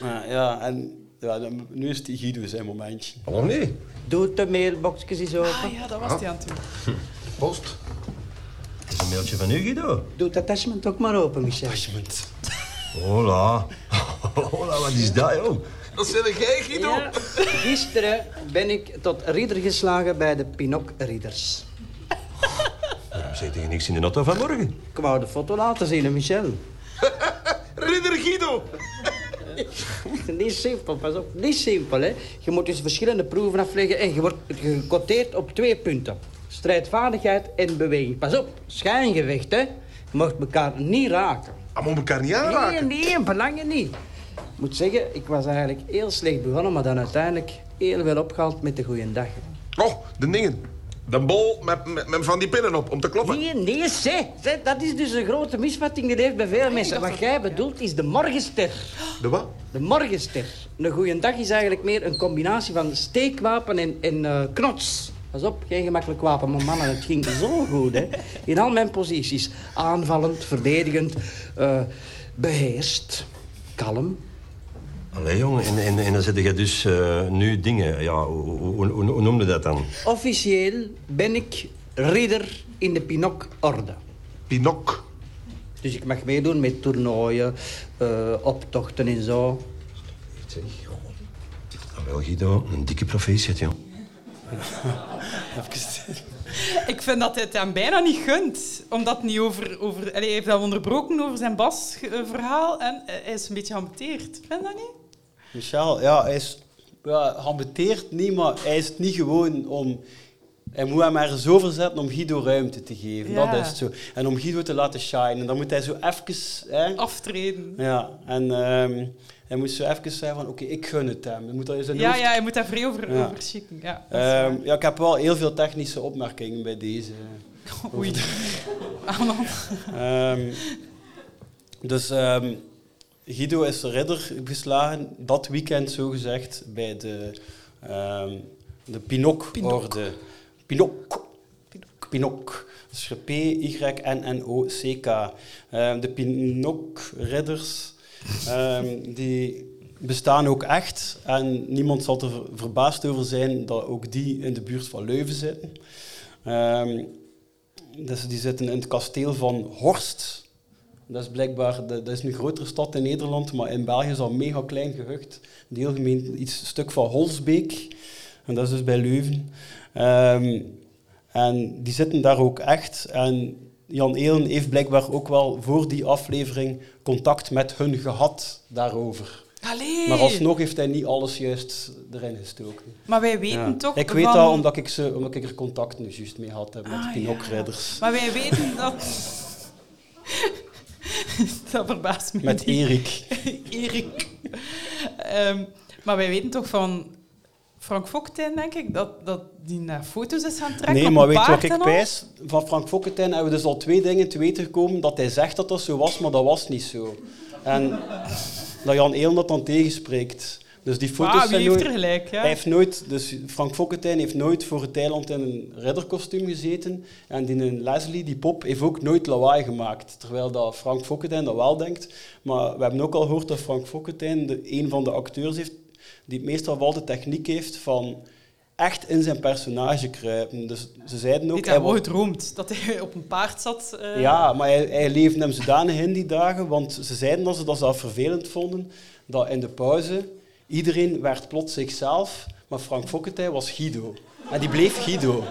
maar ja, en ja, dan- nu is die Guido zijn momentje. Oh nee. Doe de mailboxjes eens open. Ah ja, dat was hij aan het doen. Post. Het is een mailtje van u, Guido. Doe het attachment ook maar open, Michel. Attachment. Hola. (laughs) Hola, wat is dat, joh? Dat zit jij, Guido. Ja, gisteren ben ik tot ridder geslagen bij de Pinok-ridders. Waarom zeg je niks in de auto vanmorgen? Ik wou de foto laten zien, hè, Michel. (laughs) Ridder Guido. Niet simpel, pas op. Niet simpel, hè. Je moet dus verschillende proeven afleggen en je wordt gecoteerd op twee punten. Strijdvaardigheid en beweging. Pas op, schijngevecht, hè. Je mag elkaar niet raken. Maar moet elkaar niet aanraken. Nee, nee, belangen niet. Ik moet zeggen, ik was eigenlijk heel slecht begonnen, maar dan uiteindelijk heel veel opgehaald met de goede dag. Oh, de dingen. De bol met, met, met van die pinnen op, om te kloppen. Nee, nee, zeg, dat is dus een grote misvatting die leeft bij veel mensen. Wat jij bedoelt is de morgenster. De wat? De morgenster. Een goede dag is eigenlijk meer een combinatie van steekwapen en, en eh, knots. Pas op, geen gemakkelijk wapen, maar mannen, het ging zo goed, hè. In al mijn posities. Aanvallend, verdedigend, eh, beheerst, kalm. Allee, jongen, en, en, en dan zet je dus eh, nu dingen. Ja, hoe, hoe, hoe, hoe noemde dat dan? Officieel ben ik ridder in de Pinok-orde. Pinok? Dus ik mag meedoen met toernooien, eh, optochten en zo. Zeg, wel, Guido, een dikke proficiat, joh. (laughs) Even Ik vind dat hij het hem bijna niet gunt. Omdat niet over... over hij heeft dat onderbroken over zijn basverhaal. En eh, hij is een beetje geamputeerd. Vind je dat niet? Michel, ja, hij is ja, niet, maar hij is het niet gewoon om... Hij moet hem er zo verzetten om Guido ruimte te geven. Ja. Dat is het zo. En om Guido te laten shinen. Dan moet hij zo even... Hè, Aftreden. ja, en ehm, hij moet zo even zeggen van, oké, ik gun het hem. Hij moet dat zijn Ja, hoofd- ja, hij moet daar vrij over, Ja. over schikken. Ja. Ehm, ja, ik heb wel heel veel technische opmerkingen bij deze. (laughs) Oei. Aanhand. Ehm, dus Guido is de ridder geslagen, dat weekend zogezegd, bij de, ehm de Pinok-orde. Pinok. Pinok. Dus P-Y-N-N-O-C-K. Ehm, de Pinok-ridders, ehm, die bestaan ook echt. En niemand zal er ver- verbaasd over zijn dat ook die in de buurt van Leuven zitten. Dus die zitten in het kasteel van Horst. Dat is blijkbaar dat is een grotere stad in Nederland, maar in België is dat een mega klein gehucht. Deelgemeente, iets een stuk van Holsbeek. En dat is dus bij Leuven. Ehm, en die zitten daar ook echt. En Jan Eelen heeft blijkbaar ook wel voor die aflevering contact met hun gehad daarover. Allee. Maar alsnog heeft hij niet alles juist erin gestoken. Maar wij weten Ja. toch Ik weet van- dat omdat ik, ze, omdat ik er contact nu juist mee had heb met Ah, de Pinok-ridders. Maar wij weten dat... (laughs) (laughs) dat verbaast me Met niet. Erik. (laughs) Erik. Ehm, maar wij weten toch van Frank Fokkentijn, denk ik, dat, dat die naar foto's is gaan trekken Nee, maar weet je wat ik pijs? Van Frank Fokkentijn hebben we dus al twee dingen te weten gekomen. Dat hij zegt dat dat zo was, maar dat was niet zo. En dat Jan Eelen dat dan tegenspreekt. Dus die foto's Ah, wie zijn heeft nooit... er gelijk, ja? Hij heeft nooit... Dus Frank Fokkentijn heeft nooit voor het eiland in een ridderkostuum gezeten. En die een Leslie, die pop, heeft ook nooit lawaai gemaakt. Terwijl dat Frank Fokkentijn dat wel denkt. Maar we hebben ook al gehoord dat Frank Fokkentijn de, een van de acteurs heeft die het meestal wel de techniek heeft van echt in zijn personage kruipen. Dus ze zeiden ook... Ik heb ooit gedroomd dat hij op een paard zat. eh. ja, maar hij, hij leefde hem zodanig in die dagen, want ze zeiden dat ze dat zelf vervelend vonden, dat in de pauze iedereen werd plots zichzelf, maar Frank Fokkentij was Guido. En die bleef Guido.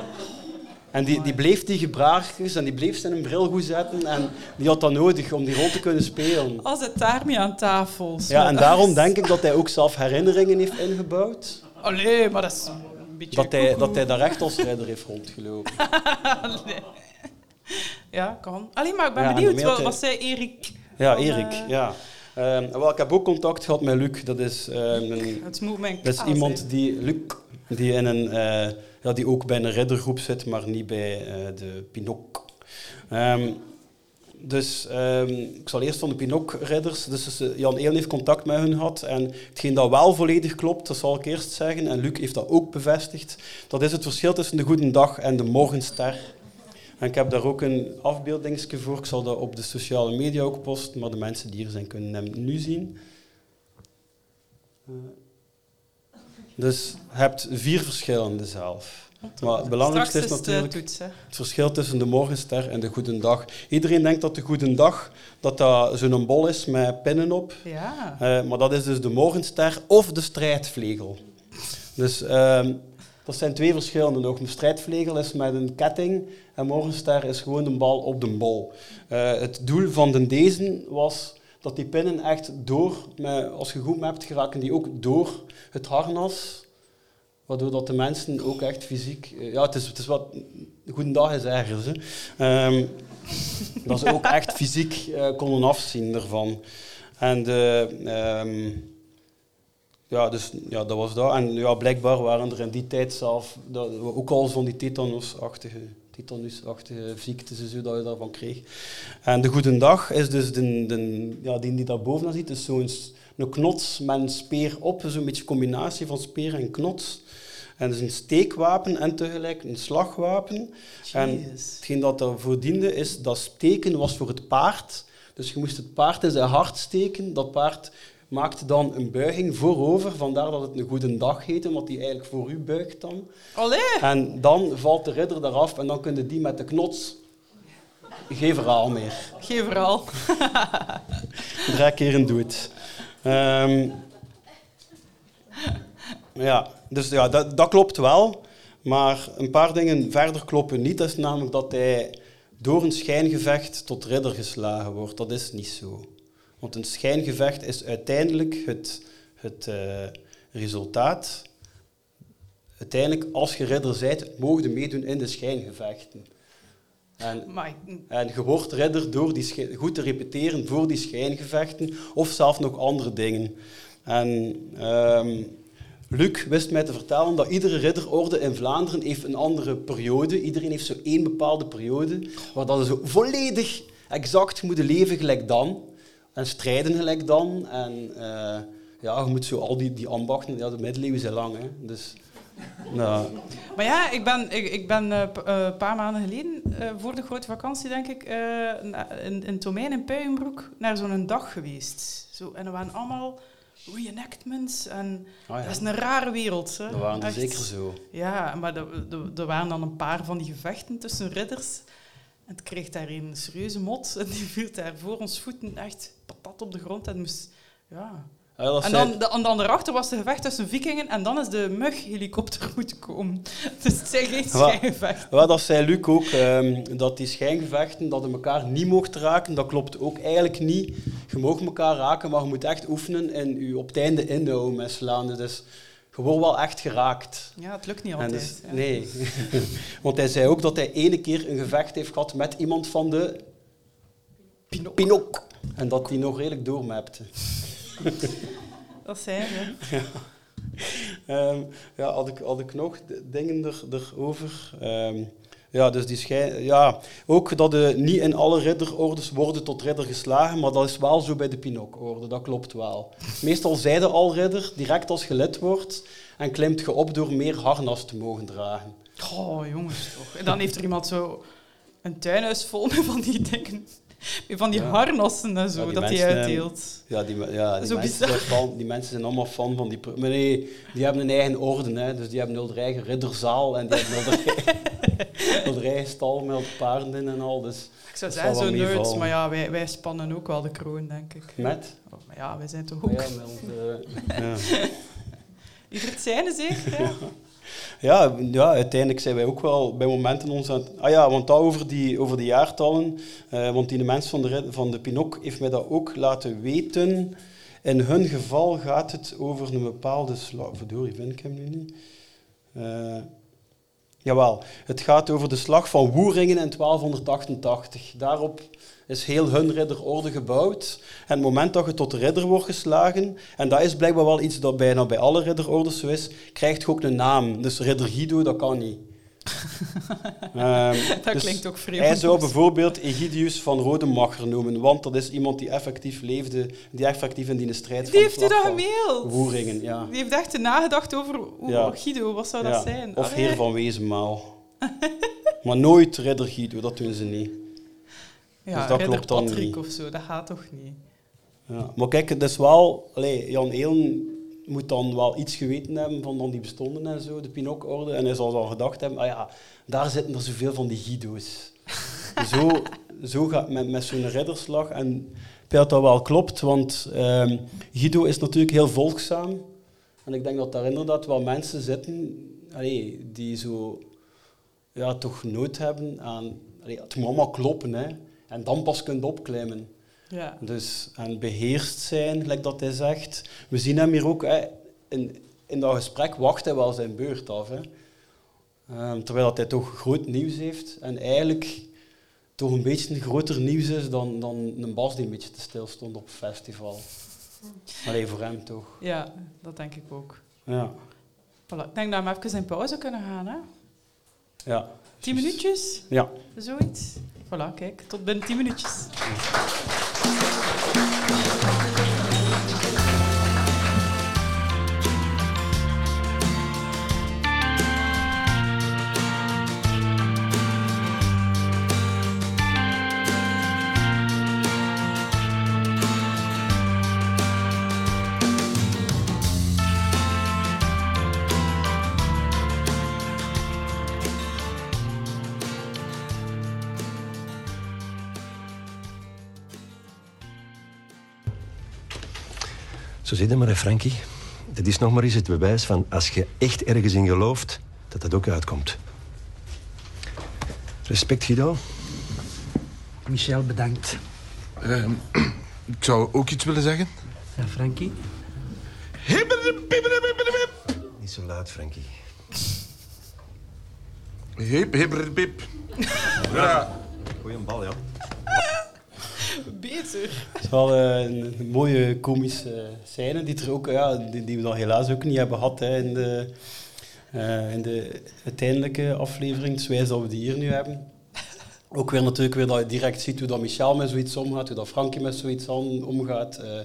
En die, die bleef die gebraagjes en die bleef zijn bril goed zetten en die had dat nodig om die rol te kunnen spelen. Als het daarmee aan tafel. Ja, en daarom denk ik dat hij ook zelf herinneringen heeft ingebouwd. Allee, maar dat is een beetje... Dat hij, dat hij daar echt als ridder heeft rondgelopen. (laughs) Allee. Ja, kan. Allee, maar ik ben Ja, benieuwd. Wat, wat hij- zei Erik? Ja, Erik, eh, ja. Ehm, wel, ik heb ook contact gehad met Luc. Dat is, ehm, een, (laughs) dat is iemand die, Luc, die, in een, eh, ja, die ook bij een riddergroep zit, maar niet bij eh, de Pinok. Ehm, dus ik zal eerst van de Pinok-ridders. Dus eh, Jan Eelen heeft contact met hun gehad. En hetgeen dat wel volledig klopt, dat zal ik eerst zeggen. En Luc heeft dat ook bevestigd. Dat is het verschil tussen de Goede Dag en de Morgenster. En ik heb daar ook een afbeeldingsje voor. Ik zal dat op de sociale media ook posten. Maar de mensen die hier zijn, kunnen hem nu zien. Eh, Dus je hebt vier verschillende zelf. Maar het belangrijkste is natuurlijk eh, hè. het verschil tussen de morgenster en de goede dag. Iedereen denkt dat de goede dag dat dat zo'n bol is met pinnen op. Ja. Eh, maar dat is dus de morgenster of de strijdvlegel. Dus ehm, dat zijn twee verschillende nog. Een strijdvlegel is met een ketting en morgenster is gewoon een bal op de bol. Eh, het doel van de deze was dat die pinnen echt door, met, als je goed hebt, geraken die ook door het harnas. Waardoor dat de mensen ook echt fysiek... eh, Ja, het is, het is wat... Goedendag is ergens. Hè. Ehm, (laughs) dat ze ook echt fysiek eh, konden afzien ervan. En de... ehm, ja, dus ja, dat was dat. En ja, blijkbaar waren er in die tijd zelf ook al van die tetanusachtige tetanusachtige ziektes en zo dat je daarvan kreeg. En de goede dag is dus de, de, ja, die die daar bovenaan ziet, is zo'n s- een knots met een speer op, zo'n beetje combinatie van speer en knots. En dat is een steekwapen en tegelijk een slagwapen. En hetgeen dat daarvoor diende is, dat steken was voor het paard. Dus je moest het paard in zijn hart steken. Dat paard maakte dan een buiging voorover. Vandaar dat het een goede dag heette, omdat die eigenlijk voor u buigt dan. Allee! En dan valt de ridder eraf en dan kun je die met de knots... Geen verhaal meer. Geen verhaal. (laughs) Drie keer een doet. Ehm ja, dus ja, dat, dat klopt wel. Maar een paar dingen verder kloppen niet. Dat is namelijk dat hij door een schijngevecht tot ridder geslagen wordt. Dat is niet zo. Want een schijngevecht is uiteindelijk het, het eh, resultaat. Uiteindelijk, als je ridder bent, mogen je meedoen in de schijngevechten. En, en je wordt ridder door die goed te repeteren voor die schijngevechten of zelfs nog andere dingen. En ehm, Luc wist mij te vertellen dat iedere ridderorde in Vlaanderen heeft een andere periode. Iedereen heeft zo één bepaalde periode waar dat ze volledig exact moeten leven gelijk dan. En strijden gelijk dan. En eh, ja, je moet zo al die, die ambachten, ja, de middeleeuwen zijn lang. Hè. Dus, nou, Maar ja, ik ben, ik, ik ben eh, eh, een paar maanden geleden, voor de grote vakantie denk ik, in, in Tomijn in Puijenbroek naar zo'n dag geweest. Zo, en er waren allemaal reenactments en Ah, ja. dat is een rare wereld. Hè. Dat waren er zeker zo. Ja, maar er waren dan een paar van die gevechten tussen ridders. En het kreeg daar een serieuze mot en die viel daar voor ons voeten echt patat op de grond en moest... Ja, Ja, dat en dan, de, en dan daarachter was de gevecht tussen vikingen en dan is de mug-helikopter moeten komen. (laughs) Dus het zijn geen schijngevechten. Ja, dat zei Luc ook, ehm, dat die schijngevechten, dat je elkaar niet mocht raken, dat klopt ook eigenlijk niet. Je mag elkaar raken, maar je moet echt oefenen en je op het einde inhouden met slaan. Dus wordt wel echt geraakt. Ja, het lukt niet altijd. dus- ja. nee. (laughs) Want hij zei ook dat hij ene keer een gevecht heeft gehad met iemand van de... Pinok. En dat die nog redelijk doormapte. (laughs) Dat zijn ze. Ja. Ehm, ja, had ik, had ik nog dingen er, erover? Ehm, ja, dus die schij, ja, ook dat de, niet in alle ridderordes worden tot ridder geslagen, maar dat is wel zo bij de Pinocchio-orde, dat klopt wel. Meestal zijde al ridder, direct als je lid wordt, en klimt je op door meer harnas te mogen dragen. Oh, jongens toch. En dan heeft er iemand zo een tuinhuis vol met van die dingen. Van die Ja. harnassen en zo, Ja, die dat hij uitdeelt. Ja, die, ja, die, Zo mensen bizar. zijn fan, die mensen zijn allemaal fan van die... Maar nee, die hebben een eigen orde, hè, dus die hebben hun eigen ridderzaal en die hebben hun eigen, stal met paarden in en al. Dus Ik zou zeggen, zo nerds, maar ja, wij, wij spannen ook wel de kroon, denk ik. Met? Maar ja, wij zijn toch ook... Ja, met onze, (laughs) ja. Ieder het zijne zeker, hè? Ja, ja, uiteindelijk zijn wij ook wel bij momenten ons aan het... Ah ja, want dat over die, over die jaartallen, eh, want die mens van de, van de Pinok heeft mij dat ook laten weten. In hun geval gaat het over een bepaalde slag... Verdorie, vind ik hem nu niet. Eh, jawel, het gaat over de slag van Woeringen in 1288. Daarop is heel hun ridderorde gebouwd. En het moment dat je tot de ridder wordt geslagen, en dat is blijkbaar wel iets dat bijna bij alle ridderordes zo is, krijgt je ook een naam. Dus ridder Guido, dat kan niet. (laughs) Ehm, Dat dus klinkt ook vreemd. Hij zou bijvoorbeeld Egidius van Rodemacher noemen, want dat is iemand die effectief leefde, die effectief in die strijd Die heeft u dat gemaild? Woeringen, ja. Die heeft echt nagedacht over Ja. Guido, wat zou Ja, dat zijn? Of heer van Wezenmaal. (laughs) maar nooit ridder Guido, dat doen ze niet. Ja, dus dat Ridder klopt dan Patrick niet. of zo, dat gaat toch niet? Ja. Maar kijk, het is wel... Allee, Jan Eelen moet dan wel iets geweten hebben van dan die bestonden en zo, de Pinocchio-orde. En hij zal dan gedacht hebben, ah ja, daar zitten er zoveel van die Guido's. (laughs) zo, zo gaat met, met zo'n ridderslag. En ik denk dat dat wel klopt, want ehm, Guido is natuurlijk heel volgzaam. En ik denk dat daar inderdaad wel mensen zitten allee, die zo ja, toch nood hebben aan... Het moet allemaal kloppen, hè. En dan pas kunt opklimmen. Ja. Dus en beheerst zijn, gelijk dat hij zegt. We zien hem hier ook, hè, in, in dat gesprek wacht hij wel zijn beurt af. Hè. Ehm, terwijl dat hij toch groot nieuws heeft en eigenlijk toch een beetje groter nieuws is dan, dan een Bas die een beetje te stil stond op festival. Alleen voor hem toch. Ja, dat denk ik ook. Ja. Voilà. Ik denk dat we even in pauze kunnen gaan, hè? Ja. Tien minuutjes? Ja. Zoiets? Voilà, kijk, tot binnen tien minuutjes. Thank you. Zo zit het maar, hè, Frankie. Dat is nog maar eens het bewijs van als je echt ergens in gelooft, dat dat ook uitkomt. Respect, Guido. Michel, bedankt. Ehm, (clears throat) ik zou ook iets willen zeggen. Ja, Frankie? Niet zo luid, Frankie. Hip, hip, hip. Ja. Goeie bal, ja. (laughs) Beter. Het is wel eh, een, een mooie komische scène die, er ook, ja, die, die we dan helaas ook niet hebben gehad hè, in, de, eh, in de uiteindelijke aflevering. Dus wij dat we die hier nu hebben. Ook weer natuurlijk weer dat je direct ziet hoe dat Michel met zoiets omgaat, hoe dat Frankie met zoiets omgaat. Eh,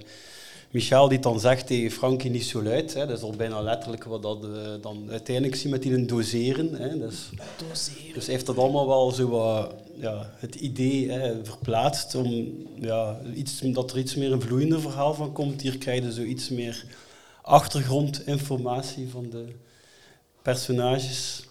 Michel die dan zegt tegen Frankie niet zo luid. Hè, dat is al bijna letterlijk wat dat eh, dan uiteindelijk zie met die een doseren. Hè, dus, Doseren. dus heeft dat allemaal wel zo wat, ja, het idee hè, verplaatst om ja, iets, dat er iets meer een vloeiender verhaal van komt. Hier krijg je zo iets meer achtergrondinformatie van de personages.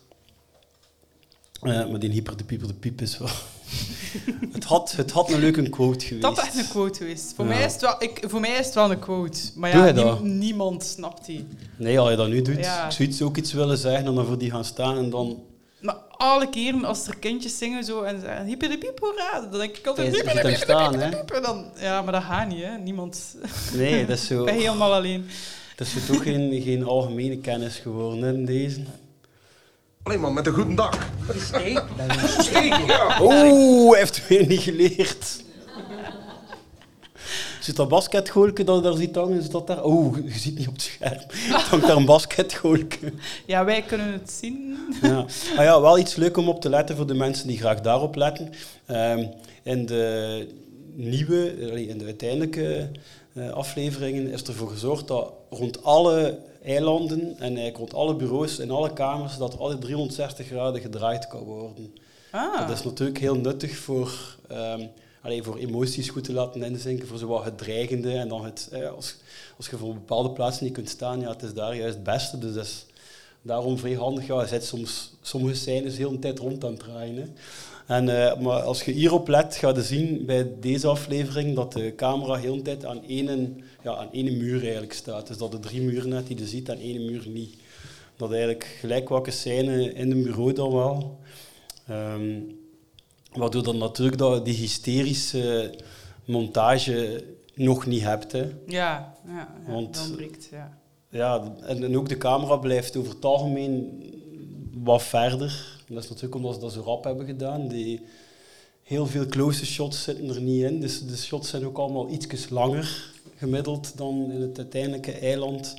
Eh, maar die hyper de pieper de piep is wel... (laughs) het, had, het had een leuke quote geweest. Dat is echt een quote geweest. Voor, Ja. mij is het wel, ik, voor mij is het wel een quote. Maar ja, niemand snapt die. Nee, als je dat nu doet, Ja. ik zou iets, ook iets willen zeggen en dan voor die gaan staan en dan... Maar alle keren als er kindjes zingen zo en zeggen piep, hoera, dan denk ik altijd Je hyper ziet de hem piep, de staan, piep, de hè. piep. En dan, ja, maar dat gaat niet, hè. Niemand... (laughs) Nee, dat is zo... (laughs) Ik ben helemaal alleen. Dat is zo toch geen, geen algemene kennis geworden, hè, deze. Alleen maar met een goede dag. Steek? Steek, ja. Oeh, hij heeft weer niet geleerd. Zit dat basketgoolke dat daar ziet hangen, is dat daar? Oeh, je ziet niet op het scherm. (laughs) Er hangt daar een basketgoolke. Ja, wij kunnen het zien. Ja. Ah ja, wel iets leuk om op te letten voor de mensen die graag daarop letten. Ehm, in de nieuwe, in de uiteindelijke eh, afleveringen is ervoor gezorgd dat rond alle eilanden en eigenlijk rond alle bureaus en alle kamers dat alle 360 graden gedraaid kan worden. Ah. Dat is natuurlijk heel nuttig voor, ehm, allee, voor emoties goed te laten inzinken, voor zowat het dreigende en dan het, eh, als, als je voor bepaalde plaatsen niet kunt staan, ja, het is daar juist het beste. Dus dat is daarom vrij handig. Ja, je zit soms sommige scènes heel een tijd rond aan het draaien. En, eh, maar als je hierop let, ga je zien bij deze aflevering dat de camera heel een tijd aan één, ja, aan één muur eigenlijk staat. Dus dat de drie muren net die je ziet, aan één muur niet. Dat eigenlijk gelijk welke scène in een bureau dan wel. Ehm, waardoor dan natuurlijk dat, die hysterische montage nog niet hebt. Hè. Ja, ja, ja Want- dat ontbreekt, ja. Ja, en, en ook de camera blijft over het algemeen wat verder. Dat is natuurlijk omdat ze dat zo rap hebben gedaan. Die, heel veel close shots zitten er niet in. Dus de shots zijn ook allemaal iets langer gemiddeld dan in het uiteindelijke eiland.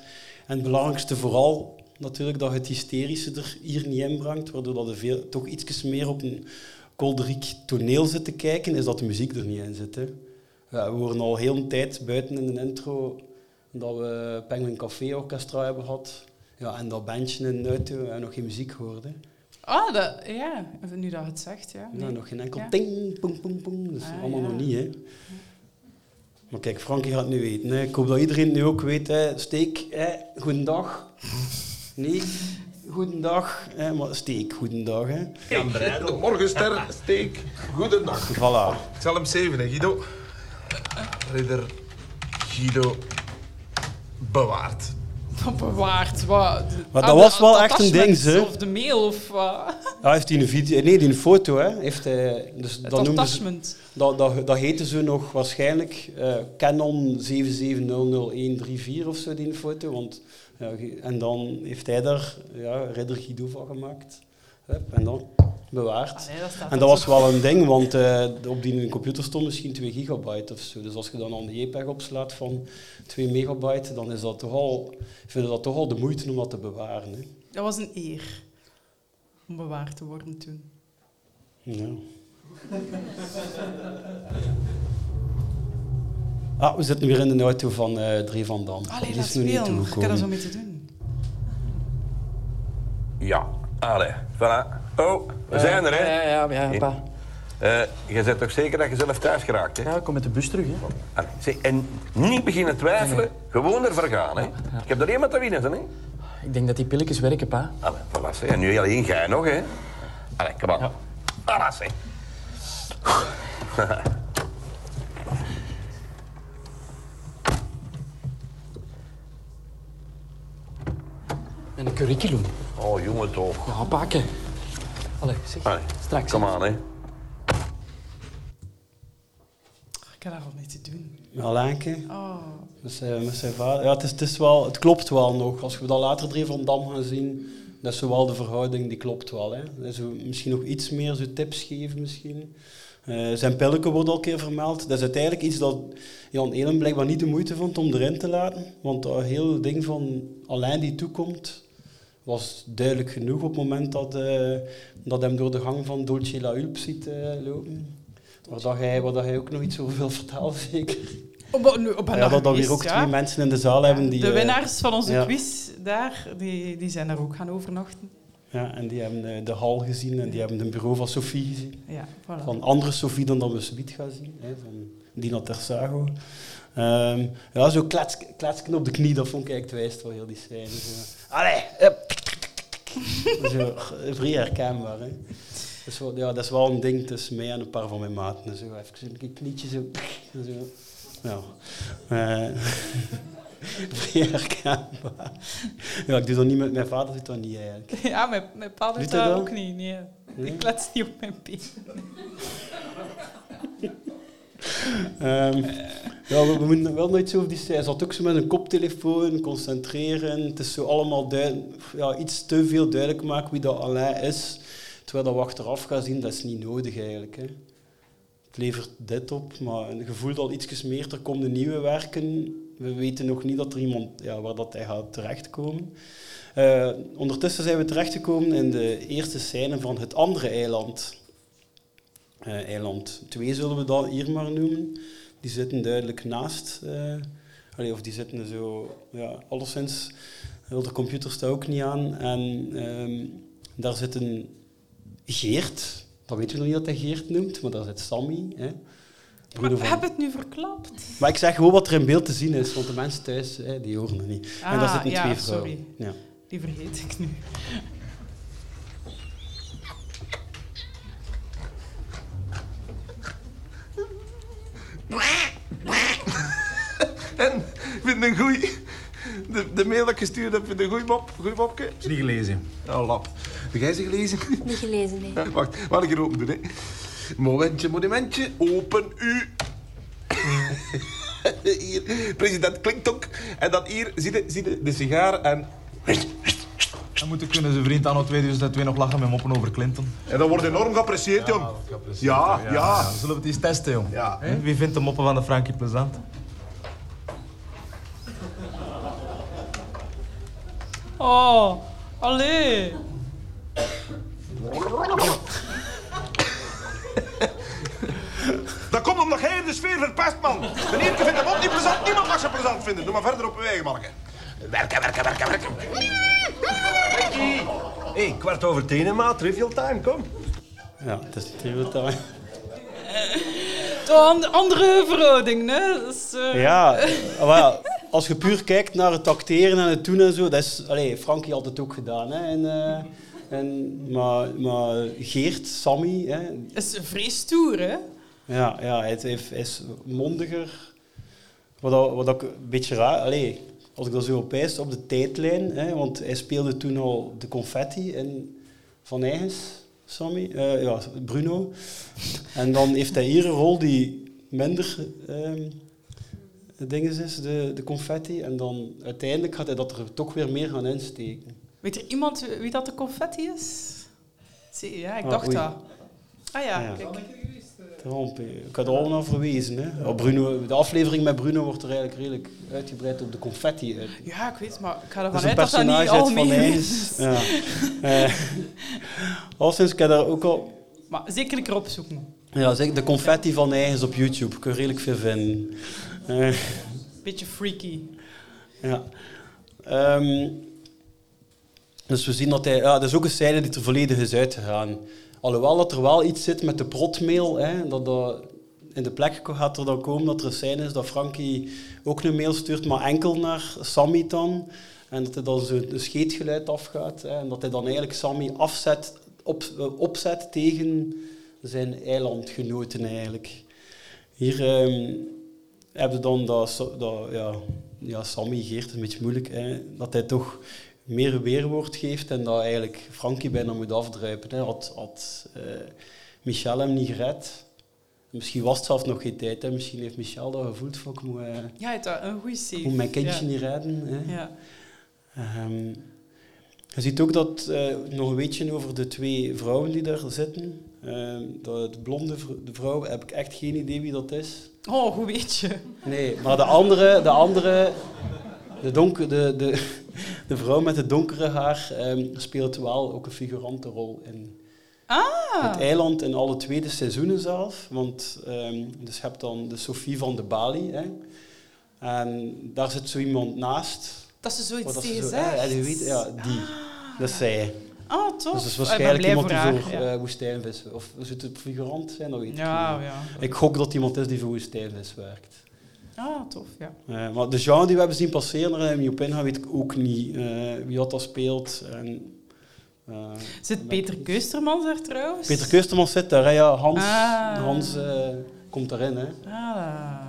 En het belangrijkste vooral natuurlijk dat je het hysterische er hier niet in brengt, waardoor dat je veel, toch iets meer op een kolderiek toneel zit te kijken, is dat de muziek er niet in zit. Hè. Ja, we horen al heel een tijd buiten in de intro dat we Penguin Café Orchestra hebben gehad. Ja, en dat bandje in de auto en nog geen muziek hoorden. Ah, dat, ja, nu dat het zegt, ja. Nee. nog geen enkel Ja. ting, pong, pong, pong. Dat is Ah, allemaal ja. nog niet, hè. Maar kijk, Frankie gaat het nu weten. Hè. Ik hoop dat iedereen nu ook weet. Hè. Steek, hè. goedendag. Nee, goedendag. Hè. Maar steek, goedendag. Hè. De morgenster, steek. Goedendag. Voilà. Psalm 7, hè, Guido. Ridder Guido bewaard. Wat (laughs) bewaard, wat? Maar Ah, dat de was wel echt een ding, hè. Of de mail, of wat? Ja, heeft hij een video... Nee, die een foto, hè. Heeft hij... Dus Het dat ze- attachment. Dat, dat, dat heette ze nog waarschijnlijk eh, Canon 77000134 of zo, die foto. Want, ja, en dan heeft hij daar ja, Ridder Guido van gemaakt. Hup, en dan bewaard. Allee, dat staat en dat was wel een ding, want eh, op die computer stond misschien 2 gigabyte of zo. Dus als je dan aan de JPEG opslaat van 2 megabyte, dan is dat toch al, vinden dat toch al de moeite om dat te bewaren. Hè. Dat was een eer om bewaard te worden toen. Ja. (laughs) Ah, we zitten weer in de auto van eh Drie van Dam. Allee, laat is nog niet spelen. Ik heb daar toegekomen. zo mee te doen. Ja, allee, voilà. Oh, we zijn er, hè? Ja, ja, ja, pa. Eh, je bent toch zeker dat je zelf thuis geraakt, hè? Ja, ik kom met de bus terug, hè. Allee, zeg, en niet beginnen twijfelen, gewoon ervoor gaan, hè? Ik heb er iemand te winnen, hè? Ik denk dat die pilletjes werken, pa. Allee, voilà, zeg. En nu alleen jij nog, hè? Allee, kom aan. Voilà, zeg. (laughs) En een curriculum. Oh, jongen toch. Ja, pakken. Allee, zeg. Allee, Straks. Kom aan, hè. Ik heb daar al niet te doen. Alainke. Oh. Met zijn, met zijn vader. Ja, het, is, het, is wel, het klopt wel nog. Als we dat later Drie van Dam gaan zien, dat is zo wel de verhouding, die klopt wel. Hè. Zo, misschien nog iets meer zo tips geven misschien. Eh, zijn pilletje wordt al een keer vermeld. Dat is uiteindelijk iets dat Jan Elen blijkbaar niet de moeite vond om erin te laten. Want dat hele ding van Alain die toekomt, was duidelijk genoeg op het moment dat, eh, dat hem door de gang van Dolce La Hulp ziet eh, lopen. Waar, dat hij, waar dat hij ook nog iets over wil vertellen, (laughs) zeker. Op, op, op Ja, dat, weer ook ja. twee mensen in de zaal hebben die... De eh, winnaars van onze ja. quiz daar, die, die zijn daar ook gaan overnachten. Ja, en die hebben de hal gezien en die hebben het bureau van Sophie gezien. Ja, voilà. Van andere Sophie dan dat we Subiet gaan zien, hè, van Dina Tersago. Ehm ja, zo klets, kletsken op de knie, dat vond ik eigenlijk het wijst van heel die scène. Allee. Zo, vrij herkenbaar. Hè. Dat, is wel, ja, dat is wel een ding tussen mij en een paar van mijn maten. Zo, even een knietje zo. (laughs) zo. Ja. Eh, (laughs) vrij herkenbaar. Ja, ik doe dat niet met mijn vader, doet dat niet eigenlijk. Ja, mijn, mijn pa doet dat ook niet. Nee. Nee? Ik klets niet op mijn been. Ehm, ja, we, moeten wel nooit zo over die. Hij zat ook zo met een koptelefoon, concentreren. Het is zo allemaal ja, iets te veel duidelijk maken wie dat Alain is. Terwijl dat we achteraf gaan zien, dat is niet nodig eigenlijk. Hè. Het levert dit op, maar een gevoel dat iets meer, er komen nieuwe werken. We weten nog niet dat er iemand, ja, waar dat hij gaat terechtkomen. Eh, ondertussen zijn we terechtgekomen in de eerste scène van het andere eiland. Eh, eiland 2 zullen we dat hier maar noemen. Die zitten duidelijk naast. eh, allee, of die zitten zo, ja, alleszins. De computer staat ook niet aan. En ehm, daar zit een Geert. Dat weten we nog niet dat hij Geert noemt, maar daar zit Sammy. Hè. Maar we hebben het nu verklapt. maar ik zeg gewoon wat er in beeld te zien is, want de mensen thuis hè, die horen het niet. en daar Ah, zitten ja, twee vrouwen. sorry. Ja. Die vergeet ik nu. (laughs) En, vind een goeie? De, de mail dat ik gestuurd heb, vind je een goeie mop? Goeie mopke? Is niet gelezen. Oh, lap. Heb jij ze gelezen? Niet gelezen, nee. Ja, Wacht, wat ik hier open doen, hè. Momentje, monumentje, open u. (laughs) hier, president Klinktok. En dan hier, zie je, zie je de sigaar en... Dan moeten kunnen zijn vriend anno 2002 nog lachen met moppen over Clinton. En dat wordt enorm geapprecieerd, jong. Ja, ja. Zullen we het eens testen, jong? Ja. Wie vindt de moppen van de Frankie plezant? Oh, allee. Dat komt omdat jij de sfeer verpest, man. Meneer, vindt de mop niet plezant. Niemand mag ze plezant vinden. Doe maar verder op uw eigen, manneke. Werken, werken, werken, werken. Hé, hey, kwart over tien, maat. Trivial time, kom. ja, het is trivial time. Toch een andere verhouding, hè? Eh, Ja, maar als je puur kijkt naar het acteren en het doen en zo, dat is, allee, Frankie had het ook gedaan. Hè, en, eh, en, maar, maar Geert, Sammy, hè, is vrij stoer, hè? ja, ja, hij, is mondiger. Wat, wat ook een beetje raar, allee, als ik dat zo opeis op de tijdlijn, hè, want hij speelde toen al de confetti in Van Eigens, Sammy, eh, ja, Bruno. En dan heeft hij hier een rol die minder ehm dingen is, de, de confetti. En dan uiteindelijk gaat hij dat er toch weer meer gaan insteken. Weet er iemand wie dat de confetti is? Zie, ja, ik Ah, dacht oei. dat. Ah ja, Ah, ja. kijk. Ik had er al naar verwezen. Hè. Ja, Bruno, de aflevering met Bruno wordt er eigenlijk redelijk uitgebreid op de confetti. Ja, ik weet, maar ik ga ervan uit dat dat niet personage algemeen is. Ja. (laughs) Eh, al sinds ik daar ook al... Maar zeker een keer opzoeken. Ja, zeg, de confetti van Eyns op YouTube. Kun je redelijk veel vinden. Eh, Beetje freaky. ja. Ehm, dus we zien dat hij... Ja, dat is ook een scène die er volledig is uitgegaan. Alhoewel dat er wel iets zit met de protmail. Hè, dat dat in de plek gaat er dan komen dat er een scène is dat Frankie ook een mail stuurt, maar enkel naar Sammy dan. En dat hij dan zo'n scheetgeluid afgaat. Hè, en dat hij dan eigenlijk Sammy afzet, op, eh, opzet tegen zijn eilandgenoten eigenlijk. Hier ehm heb je dan dat, dat ja, ja, Sammy Geert, een beetje moeilijk, hè, dat hij toch meer weerwoord geeft en dat eigenlijk Frankie bijna moet afdruipen. Hè. Had, had eh, Michel hem niet gered. Misschien was het zelf nog geen tijd. Hè. Misschien heeft Michel dat gevoeld van ik moet, eh, Ja, het een goede save. moet mijn kindje ja. niet redden. Hè. Ja. Ehm, je ziet ook dat, eh, nog een beetje over de twee vrouwen die daar zitten. Ehm, dat de blonde v- de vrouw, heb ik echt geen idee wie dat is. Oh, hoe weet je? Nee, maar de andere, de andere, de, donker, de, de, (laughs) de vrouw met het donkere haar ehm, speelt wel ook een figurante rol in Ah! het eiland in alle tweede seizoenen zelf. Want ehm, dus je hebt dan de Sophie van de Bali. Hè, en daar zit zo iemand naast. Dat ze zoiets dat ze tegen zo- zegt. ja, weet, ja, die. Dat is zij. Oh, tof. Dus dat is ben waarschijnlijk iemand die voor ja. eh, woestijnvis... Of zit het figurant zijn? Dat weet ik Ja, niet. ja. Ik gok dat iemand is die voor woestijnvis werkt. Ah, tof, ja. Eh, maar de genre die we hebben zien passeren, hebben we niet op ingaan, weet ik ook niet eh, wie dat, speelt. En, eh, Zit Peter Keustermans daar trouwens? Peter Keustermans zit daar, hè, ja. Hans, Ah. Hans eh, komt daarin. Hè. Ah,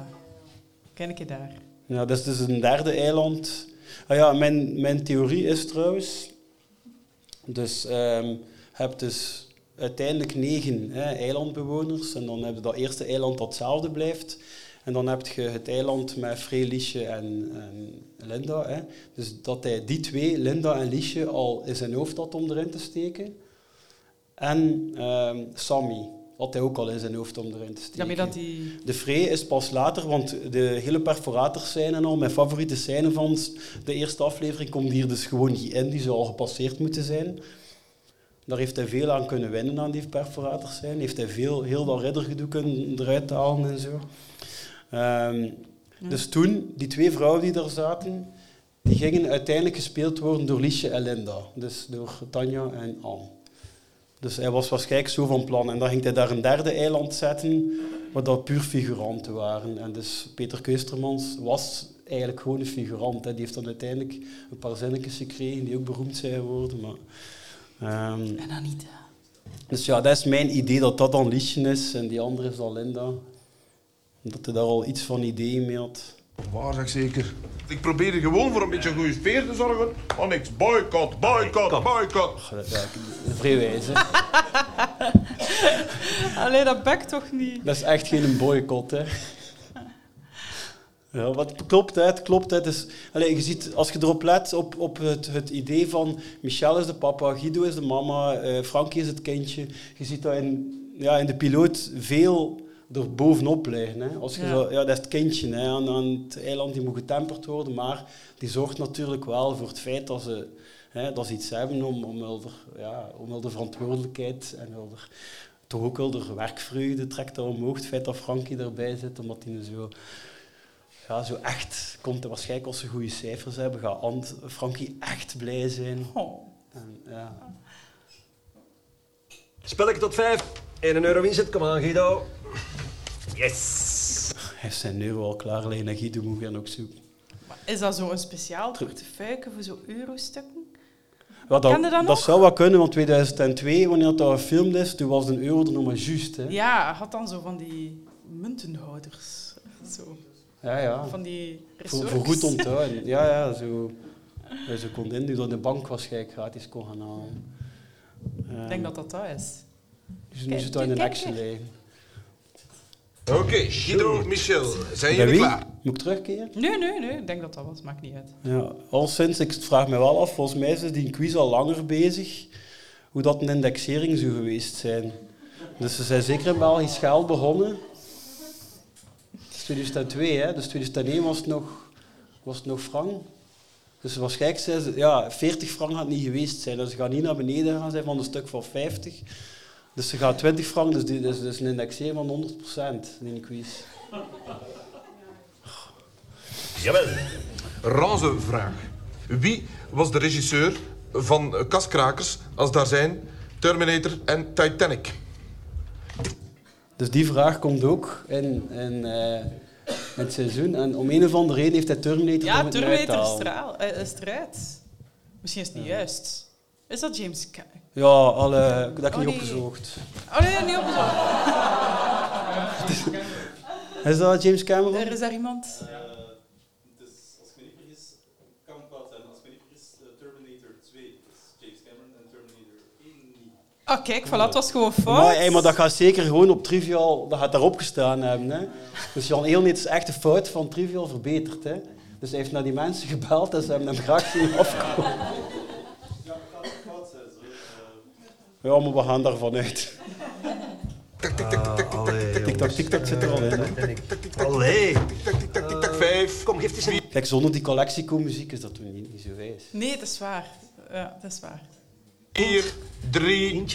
ken ik je daar. Ja, dat is dus een derde eiland. Ah ja, mijn, mijn theorie is trouwens... Dus ehm, je hebt dus uiteindelijk negen hè, eilandbewoners. En dan heb je dat eerste eiland dat hetzelfde blijft. En dan heb je het eiland met Free, Liesje en, en Linda. Hè. Dus dat hij die twee, Linda en Liesje, al in zijn hoofd had om erin te steken. En ehm, Sammy had hij ook al in zijn hoofd om erin te steken. Dat die... De Free is pas later, want de hele perforators zijn en al, mijn favoriete scène van de eerste aflevering komt hier dus gewoon niet in, die zou al gepasseerd moeten zijn. Daar heeft hij veel aan kunnen winnen aan die perforators zijn. Heeft hij veel, heel dat riddergedoe kunnen eruit halen en zo. Ehm, Dus toen, die twee vrouwen die daar zaten, die gingen uiteindelijk gespeeld worden door Liesje en Linda. Dus door Tanja en Anne. Dus hij was waarschijnlijk zo van plan. En dan ging hij daar een derde eiland zetten, waar dat puur figuranten waren. En dus Peter Keustermans was eigenlijk gewoon een figurant. Hè. Die heeft dan uiteindelijk een paar zinnetjes gekregen die ook beroemd zijn geworden. Maar, ehm, En Anita. dus ja, dat is mijn idee dat dat dan Liesje is en die andere is dan Linda. Dat hij daar al iets van ideeën mee had. Waar zeg zeker? Ik probeer hier gewoon voor een beetje goede sfeer te zorgen. Oh niks, boycott, boycott, boycott. Ja, vrij wijs, hè. Allee, dat bekt toch niet? Dat is echt geen boycott, hè. Ja, wat klopt, hè, het klopt. Hè. Dus, allee, je ziet, als je erop let, op, op het, het idee van Michel is de papa, Guido is de mama, eh Frankie is het kindje. Je ziet dat in, ja, in de piloot veel er bovenop liggen. Hè. Als je Ja. zo, ja, dat is het kindje hè, aan, aan het eiland, die moet getemperd worden, maar die zorgt natuurlijk wel voor het feit dat ze, hè, dat ze iets hebben om, om, wel de, ja, om wel de verantwoordelijkheid en wel de, toch ook wel de werkvreugde trekt dat omhoog. Het feit dat Frankie erbij zit, omdat hij zo, ja, zo echt komt. Waarschijnlijk als ze goede cijfers hebben, gaat Ant, Frankie echt blij zijn. Oh. En, ja. Spelletje tot vijf. 1 euro inzet, kom aan Guido. Yes! Hij heeft zijn euro al klaar liggen en Guido moet gaan ook zoeken. Is dat zo een speciaal portefeuille voor zo eurostukken? Ja, Ken je dat, dat dat zou wel kunnen, want 2002, wanneer dat gefilmd is, toen was een euro er nog maar juist. Hè. Ja, hij had dan zo van die muntenhouders. Zo. Ja, ja. Van die Voor, voor goed onthouden. (laughs) Ja, ja, zo. Ja, ze kon in, die door de bank waarschijnlijk gratis kon gaan halen. Ik denk dat dat dat is. Dus nu zit dat in een action Oké, Guido, Michel, zijn jullie wie? klaar? Moet ik terugkeren? Nee, nee, nee. Ik denk dat dat was. Maakt niet uit. Ja, al sinds, ik vraag me wel af, volgens mij is die quiz al langer bezig, hoe dat een indexering zou geweest zijn. Dus ze zijn zeker in België schaal begonnen. Dat is 2002, hè? dus 2001 was het nog, was het nog frank. Dus waarschijnlijk zijn ze, ja, 40 frank gaat niet geweest zijn. Dus ze gaan niet naar beneden gaan zijn van een stuk van 50. Dus ze gaat 20 frank, dus dit is dus een indexering van 100% in die quiz. Jawel. Vraag. Wie was de regisseur van Kaskrakers als daar zijn Terminator en Titanic? Dus die vraag komt ook in, in, eh, het seizoen. En om een of andere reden heeft hij Terminator Ja, er Terminator is, eh, is eruit. Misschien is het niet juist. Is dat James Cameron? Ja, dat heb ik niet oh, opgezocht. Oh niet opgezocht. (laughs) is dat James Cameron? Er is daar iemand. Dus als ik me niet vergis, kan het wel. Als ik me niet vergis, eh, Terminator 2 is James Cameron en Terminator 1 niet. Ah, kijk, voilà, het was gewoon fout. Maar, maar dat gaat zeker gewoon op Trivial, dat gaat daarop gestaan hebben. Hè. Dus Jan Eelneet is echt de fout van Trivial verbeterd. Hè. Dus hij heeft naar die mensen gebeld en ze hebben hem graag zien afkomen. Ja, maar we gaan daarvan uit. Tik-tak, tik-tak zit er al in. Allee. Tik-tak, vijf. Kom, geef eens een... Kijk, zonder die collectieco-muziek is dat toen niet, niet zo wijs. Nee, dat is waar. Ja, dat is waar. 4, 3.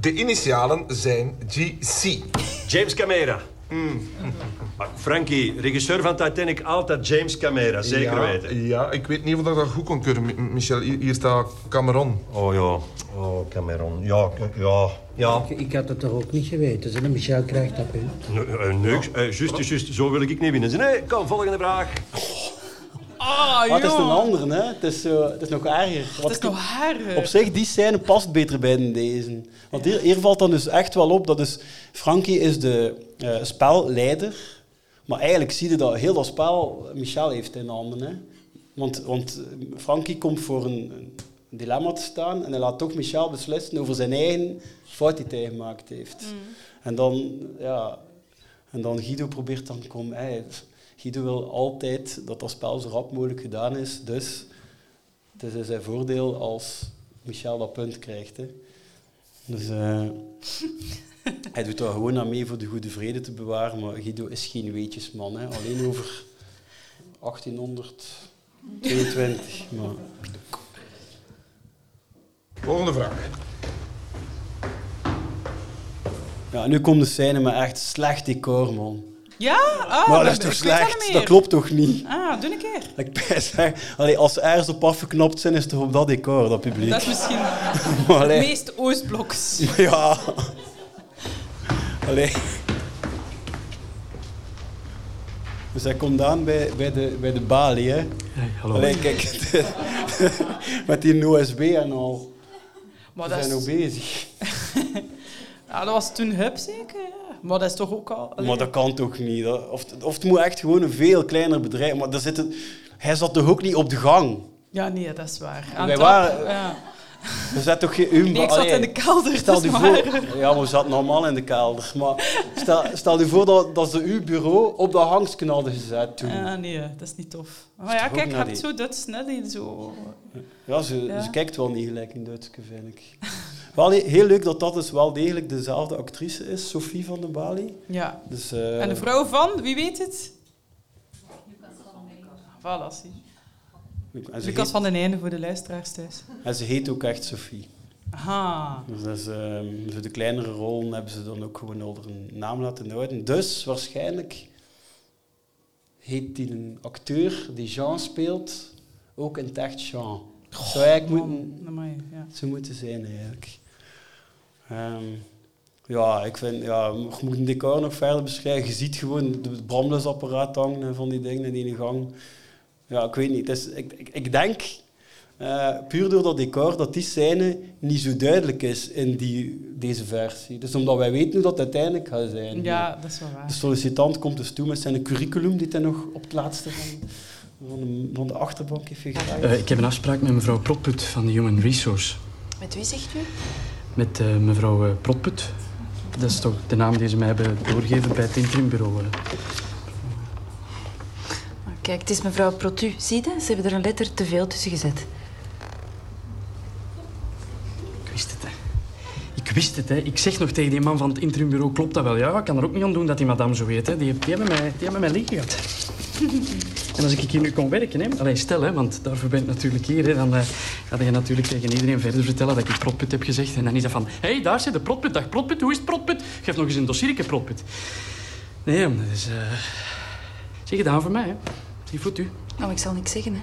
De initialen zijn GC. James Camera. (laughs) Maar Frankie, regisseur van Titanic, altijd James Camera, zeker ja, weten. Ja, ik weet niet of dat goed kon keuren, Mi- Michel. Hier, staat Cameron. Oh ja, oh Cameron. Ja, ja, ja. Ik, ik had het toch ook niet geweten. Ze, Michel krijgt dat punt. Nee, eh, nee, eh, juist, juist, zo wil ik niet winnen. Nee, kom, volgende vraag. Ah, Maar het is een andere, hè. Het is, het is nog erger. Het is nog erger. Op zich, die scène past beter bij dan deze. Want hier, hier valt dan dus echt wel op dat dus Frankie is de eh, spelleider. Maar eigenlijk zie je dat heel dat spel Michel heeft in handen. Hè. Want, want eh, Frankie komt voor een, een dilemma te staan en hij laat toch Michel beslissen over zijn eigen fout die hij gemaakt heeft. En dan, ja, en dan Guido probeert dan kom, hey, Guido wil altijd dat dat spel zo rap mogelijk gedaan is, dus het is in zijn voordeel als Michel dat punt krijgt. Hè. Dus eh, (laughs) (laughs) hij doet daar gewoon aan mee voor de goede vrede te bewaren, maar Guido is geen weetjesman. Hè. Alleen over 1822. Maar... Volgende vraag. Ja, nu komt de scène met echt slecht decor, man. Ja? Ah, maar dat is toch slecht? Dat klopt toch niet? Ah, doe een keer. Ik hè. Allee, als ze ergens op afgeknapt zijn, is het toch op dat decor, dat publiek. Dat is misschien (laughs) Maar het meest Oostbloks. (laughs) Ja. Allee. Dus hij komt aan bij, bij, de, bij de balie, hè. hallo. Allee, kijk. (laughs) met die OSB en al. Maar We dat zijn is- nog bezig. Ja, (laughs) dat was toen Hub zeker, ja. Maar dat is toch ook al... allee. Maar dat kan toch niet? Of, of het moet echt gewoon een veel kleiner bedrijf... Maar daar zit het, hij zat toch ook niet op de gang? Ja, nee, dat is waar. Aan Wij trap, waren- ja. (laughs) Er zat toch geen... Nee, ik zat in de kelder, Stel je voor... Ja, maar we zaten allemaal in de kelder. Maar stel, stel je voor dat, dat ze uw bureau op de hangst hadden gezet toen. Ja, nee, dat is niet tof. Maar ja, kijk, je hebt zo Duits, net zo... Ja, ze, Ja. ze kijkt wel niet gelijk in Duitske, vind ik. Wel he- heel leuk dat dat dus wel degelijk dezelfde actrice is, Sophie van den Bali. Ja. Dus, eh, En de vrouw van, wie weet het? Voilà, zie. Lucas heet- van den Einde voor de luisteraars thuis. En ze heet ook echt Sophie. Aha. Dus dat is, ehm, voor de kleinere rollen hebben ze dan ook gewoon al een naam laten houden. Dus waarschijnlijk heet die een acteur die Jean speelt ook in het echt Jean. Zou eigenlijk moeten, Amai, ja. zo moeten zijn eigenlijk. Ehm, ja, ik vind, ja, je moet een decor nog verder beschrijven. Je ziet gewoon het brandblusapparaat hangen en van die dingen in die gang. Ja, ik weet niet. Is, ik, ik, ik denk, eh, puur door dat decor, dat die scène niet zo duidelijk is in die, deze versie. Dus omdat wij weten hoe dat uiteindelijk gaat zijn. Ja, dat is wel waar. De sollicitant komt dus toe met zijn curriculum, die hij nog op het laatste van, van, de, van de achterbank heeft gedraaid. Eh, ik heb een afspraak met mevrouw Protput van de Human Resource. Met wie zegt u? Met eh, mevrouw Protput. Dat is toch de naam die ze mij hebben doorgegeven bij het interimbureau. Kijk, het is mevrouw Protu. Zie je? Ze hebben er een letter te veel tussen gezet. Ik wist het, hè. Ik wist het, hè. Ik zeg nog tegen die man van het interimbureau, klopt dat wel? Ja, ik kan er ook niet aan doen dat die madame zo weet, hè. Die, die, hebben, mij, die hebben mij liggen gehad. (laughs) En als ik hier nu kon werken, hè. Allee, stel, hè, want daarvoor ben ik natuurlijk hier, hè. Dan ga je natuurlijk tegen iedereen verder vertellen dat ik protput heb gezegd. En dan is dat van, hé, hey, daar zit de protput. Dag protput, hoe is het protput? Geef nog eens een dossierke protput. Nee, dat is... eh Zeg gedaan voor mij, hè. Die voet u. Nou, ik zal niks zeggen, hè.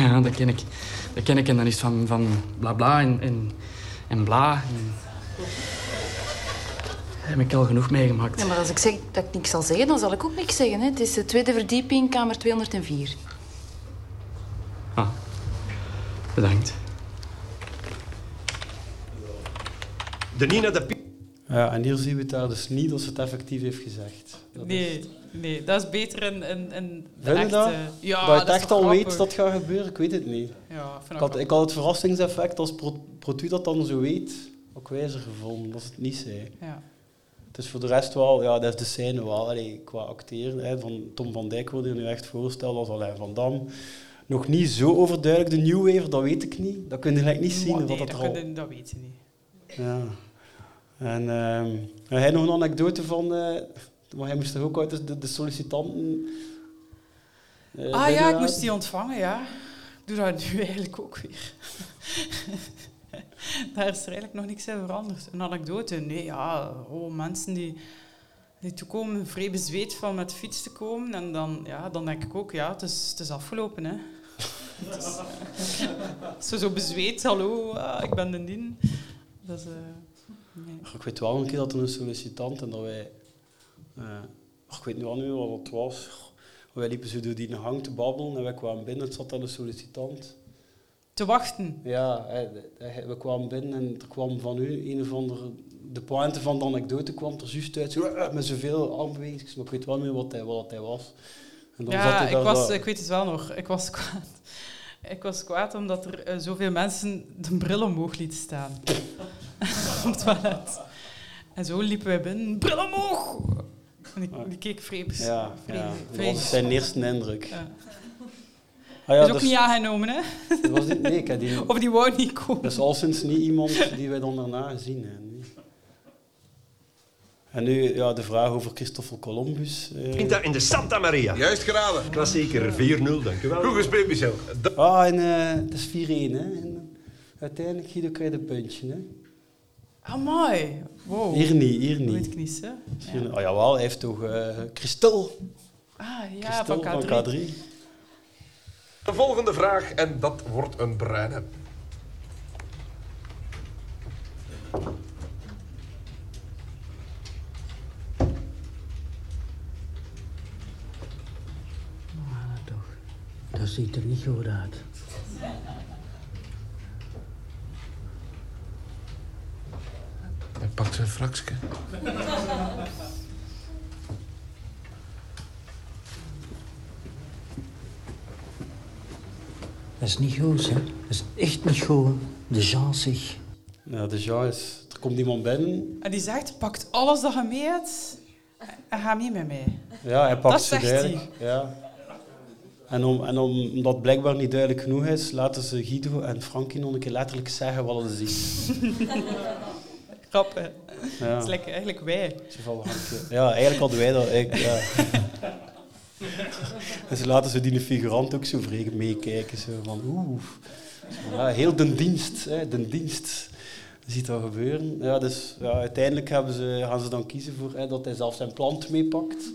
Ja, dat ken ik. Dat ken ik. En dan is het van, van bla bla en, en, en bla. En... Daar heb ik al genoeg meegemaakt. Ja, maar als ik zeg dat ik niks zal zeggen, dan zal ik ook niks zeggen, hè. Het is de tweede verdieping, kamer 204. Ah, bedankt. De Nina de. Ja, en hier zien we het daar dus niet ze het effectief heeft gezegd. Dat is- Nee, nee, dat is beter de Vind je echte... dat? Ja, dat je het is echt al weet dat het gaat gebeuren? Ik weet het niet. Ja, ik had, ik had het verrassingseffect als Pro- Protu dat dan zo weet. ook wijzer gevonden dat ze het niet zei. Ja. Het is voor de rest wel, ja, dat is de scène wel, allee, qua acteren. Hè, van Tom van Dijk wordt hier nu echt voorgesteld als Alain van Dam. Nog niet zo overduidelijk, de New Wave, dat weet ik niet. Dat kun je eigenlijk niet zien. Nee, dat, dat, er al... je- dat weet je niet. Ja. En ehm, en hij nog een anekdote van... eh, maar hij moest toch ook uit de, de sollicitanten... eh, ah ja, ik moest die ontvangen, ja. Ik doe dat nu eigenlijk ook weer. (laughs) Daar is er eigenlijk nog niks in veranderd. Een anekdote? Nee, ja. Oh, mensen die, die toekomen vrij bezweet van met de fiets te komen. En dan, ja, dan denk ik ook, ja, het is, het is afgelopen, hè. (laughs) Is, zo, zo bezweet, hallo, ah, ik ben de dien. Dat is... eh, nee. Ik weet wel een keer dat er een sollicitant en dat wij... eh, ik weet nu al niet wat het was. Wij liepen zo door die hang te babbelen en wij kwamen binnen. Het zat daar een sollicitant. Te wachten? Ja, we kwamen binnen en er kwam van u een of andere... De pointe van de anekdote kwam er juist uit, zo, eh, met zoveel armbewegingen. Maar ik weet wel niet meer wat hij, wat hij was. En dan zat Ja, hij ik, was, ik weet het wel nog. Ik was kwaad. Ik was kwaad omdat er eh, zoveel mensen de bril omhoog lieten staan. (laughs) Op het toilet. En zo liepen wij binnen. Bril omhoog! Die, die keek vreemd. Ja, vreemd- ja, dat was zijn eerste indruk. Ja. Ah ja, is ook dat niet aangenomen, hè? dat was niet, nee, ik heb die, Of die wou niet komen. dat is al sinds niet iemand die wij dan daarna gezien hebben. nee. En nu ja, de vraag over Christoffel Columbus. eh. In de Santa Maria. Juist geraden. Klassieker 4-0, dank u wel. Goed gespeeld, Michel. Ah, en eh, het is 4-1, hè. En uiteindelijk Guido krijgt een puntje, hè. Ah, mooi. Wow. Hier niet, hier niet. weet ik niet, hè? Hier niet. Oh jawel, hij heeft toch eh Christel. Ah, ja, Christel van K3. van K3. De volgende vraag, en dat wordt een bruine. Dat ziet er niet goed uit. Hij pakt zijn fraksje. Dat is niet goed, hè. Dat is echt niet goed. De Jean zich. Ja, de Jean is... Er komt iemand binnen. En die zegt, pakt alles dat je mee hebt en ga mee met mij. Ja, hij pakt Dat ze duidelijk. Ja. En, om, en om, omdat het blijkbaar niet duidelijk genoeg is, laten ze Guido en Frankie nog een keer letterlijk zeggen wat ze zien. (laughs) Grappig. Ja. Dat is lekker, eigenlijk wij. Ja, eigenlijk hadden wij dat. Ik, ja. en (laughs) ze laten ze die figurant ook zo vredig meekijken. Zo van, oeh. Ja, heel de dienst, hè, de dienst. Je ziet dat gebeuren. Ja, dus ja, uiteindelijk hebben ze, gaan ze dan kiezen voor hè, dat hij zelf zijn plant meepakt.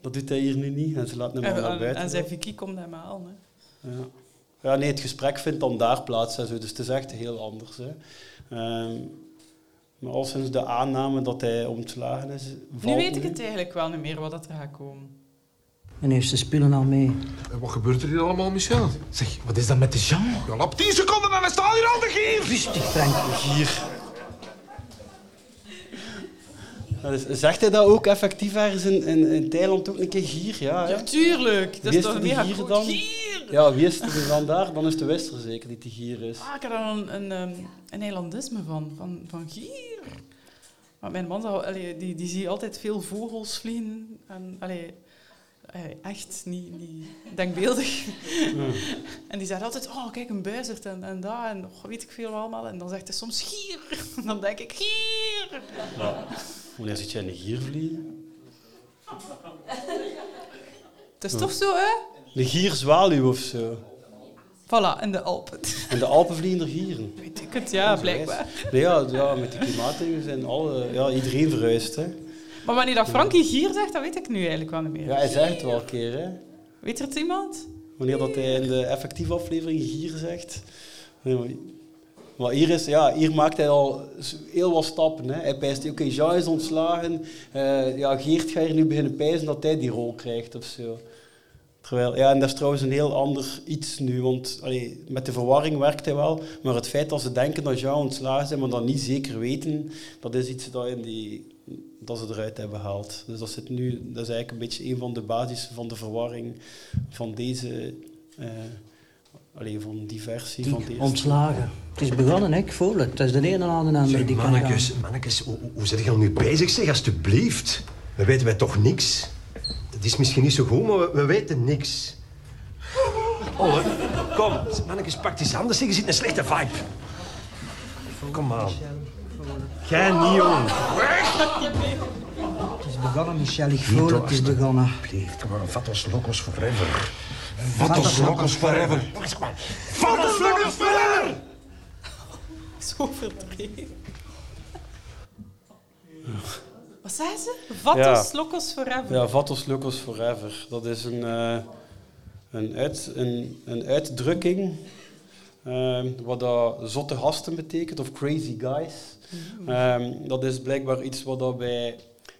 Dat doet hij hier nu niet. En ze laten hem En, maar naar en, buiten. en zijn Vicky komt hem halen. Hè. Ja. ja, nee, het gesprek vindt dan daar plaats. En zo, dus het is echt heel anders. Hè. Ehm, maar al sinds de aanname dat hij ontslagen is... Nu weet ik het eigenlijk wel niet meer wat dat er gaat komen. En heeft ze spullen al mee. En wat gebeurt er hier allemaal, Michel? Zeg, wat is dat met de Jean? Ja, lap 10 seconden en hij staat hier al de gier. Rustig, Frank. Hier. Ja, dus zegt hij dat ook effectief ergens in, in, in Thailand ook een keer gier? Ja? Ja, tuurlijk. Dat is toch er die mega gier goed dan? gier. Ja, wie is er dan daar? Dan is de Wester zeker die de gier is. Ah, ik heb daar een, een, ehm, een van, van, van gier. Maar mijn man allee, die, die zie altijd veel vogels vliegen. En, allee, echt niet, niet denkbeeldig. En die zegt altijd, oh kijk, een buizerd en, en dat en oh, weet ik veel allemaal. En dan zegt hij soms gier. En (laughs) dan denk ik, gier! Ja. Wanneer zit jij in een gier vliegen? Het is toch zo, hè? Een gierzwaluw of zo. Voilà, in de Alpen. En de Alpen vliegen er gieren. Weet ik het, ja, blijkbaar. Nee, ja, ja, met de klimaatdingen zijn alle... Ja, iedereen verhuist, hè. Maar wanneer dat Frankie gier zegt, dat weet ik nu eigenlijk wel niet meer. Ja, hij zegt het wel een keer, hè. Weet er het iemand? Wanneer dat hij in de effectieve aflevering gier zegt. Maar- hier, is, ja, hier maakt hij al heel wat stappen. Hè. Hij pijst, oké, Jean is ontslagen. Eh, ja, Geert gaat hier nu beginnen pijzen dat hij die rol krijgt of zo. Terwijl, ja, en dat is trouwens een heel ander iets nu, want allee, met de verwarring werkt hij wel, maar het feit dat ze denken dat Jean ontslagen is, maar dat niet zeker weten, dat is iets dat, in die, dat ze eruit hebben gehaald. Dus dat, zit nu, dat is eigenlijk een beetje een van de basis van de verwarring van deze, eh, allee, van die versie van het eerste. Ontslagen. Het is begonnen, hè? ik voel het. Het is de ene na de andere die kan mannetjes, gaan. mannetjes, hoe, hoe- zit je al nu bezig, zeg, alstublieft? We weten wij toch niks? Dat is misschien niet zo goed, maar we, we weten niks. Oh, hè. kom, mannetjes, pak die handen, zeg, je zit in een slechte vibe. Kom aan. Jij niet, jong. Het is begonnen, Michel. Ik voel het. Het is begonnen. Aan, vatos locos forever. Vatos locos forever. Vatos locos forever! Zo verdreven. Wat zei ze? Vatos Ja. locos forever. Ja, Vatos Locos Forever. Dat is een, eh, een, uit, een, een uitdrukking eh, wat dat zotte gasten betekent, of crazy guys. Ehm, dat is blijkbaar iets wat dat bij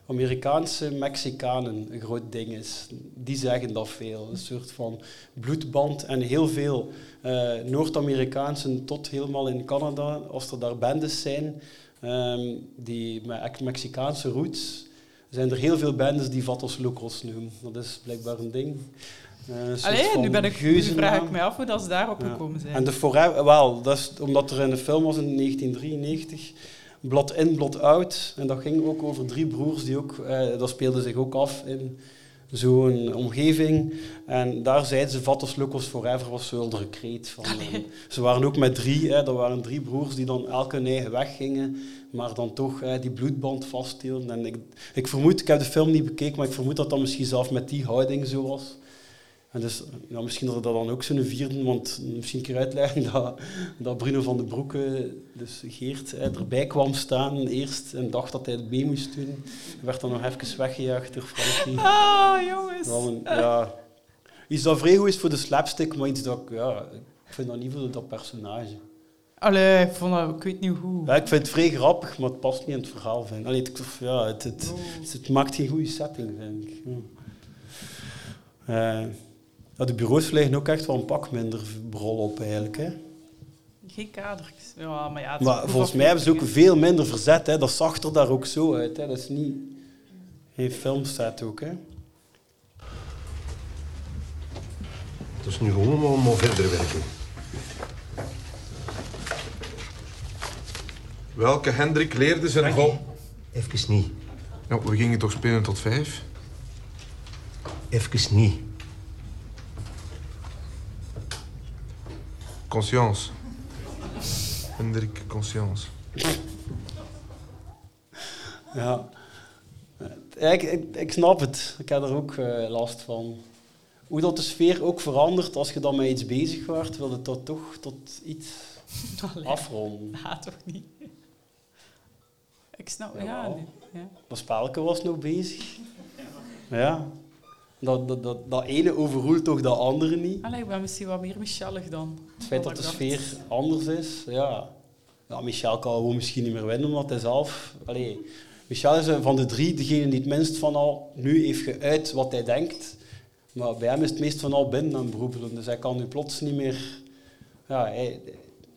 Amerikaanse Mexicanen een groot ding is. Die zeggen dat veel. Een soort van bloedband. En heel veel eh, Noord-Amerikaanse tot helemaal in Canada, als er daar bendes zijn, ehm, die met Mexicaanse roots, zijn er heel veel bendes die Vatos Locos noemen. Dat is blijkbaar een ding. Eh, Allee, nu, ben ik, nu vraag ik me af hoe dat ze daarop Ja. gekomen zijn. En de Forever, wel, dat is omdat er in de film was in 1993, Blot in, Blot out. En dat ging ook over drie broers die ook, eh, dat speelde zich ook af in zo'n omgeving. En daar zeiden ze, Vatos Locos Forever was zo de kreet van. En ze waren ook met drie, hè, dat waren drie broers die dan elk hun eigen weg gingen, maar dan toch hè, die bloedband vasthielden. En ik, ik vermoed, ik heb de film niet bekeken, maar ik vermoed dat dat misschien zelf met die houding zo was. En dus, ja, misschien dat er dat dan ook zo'n vierde, want misschien een keer uitleggen dat, dat Bruno van den Broeke, dus Geert, erbij kwam staan eerst en dacht dat hij het mee moest doen. Werd dan nog even weggejaagd door Frankie. Ah, jongens. Een- ja, iets dat vrij goed is voor de slapstick, maar iets dat ik, ja, ik vind dat niet voor dat personage. Allee, ik, vond dat, ik weet niet hoe. Ja, ik vind het vrij grappig, maar het past niet in het verhaal. Vind. ik. Allee, het, ja, het, het, het, het maakt geen goede setting, vind ik. Ja. Eh, ja, de bureaus liggen ook echt wel een pak minder brol op, eigenlijk. Hè. Geen kadertjes. Ja, maar ja, Maar volgens mij hebben ze ook veel minder verzet. Hè. Dat zag er daar ook zo uit. Hè. Dat is niet... Geen filmset ook, hè. Het is nu gewoon om maar verder werken. Welke Hendrik leerde zijn vol... Even niet. Ja, we gingen toch spelen tot vijf? Even niet. Conscience. Hendrik Conscience. Ja. Ja, ik, ik, ik snap het. Ik heb er ook eh, last van. Hoe dat de sfeer ook verandert als je dan met iets bezig wordt, wil het dat toch tot iets (laughs) Allee. afronden. (laughs) Ja, toch niet. Ik snap, ja. Nee, ja. Dat spelletje was nog bezig. Ja. Dat, dat, dat, dat ene overroelt toch dat andere niet. Allee, ik ben misschien wat meer Michelig dan. Het feit dat de sfeer anders is, ja. ja Michel kan gewoon misschien niet meer winnen, omdat hij zelf... Allee, Michel is van de drie degene die het minst van al nu heeft geuit wat hij denkt. Maar bij hem is het meest van al binnen aan beroepelen. Dus hij kan nu plots niet meer... Ja, hij,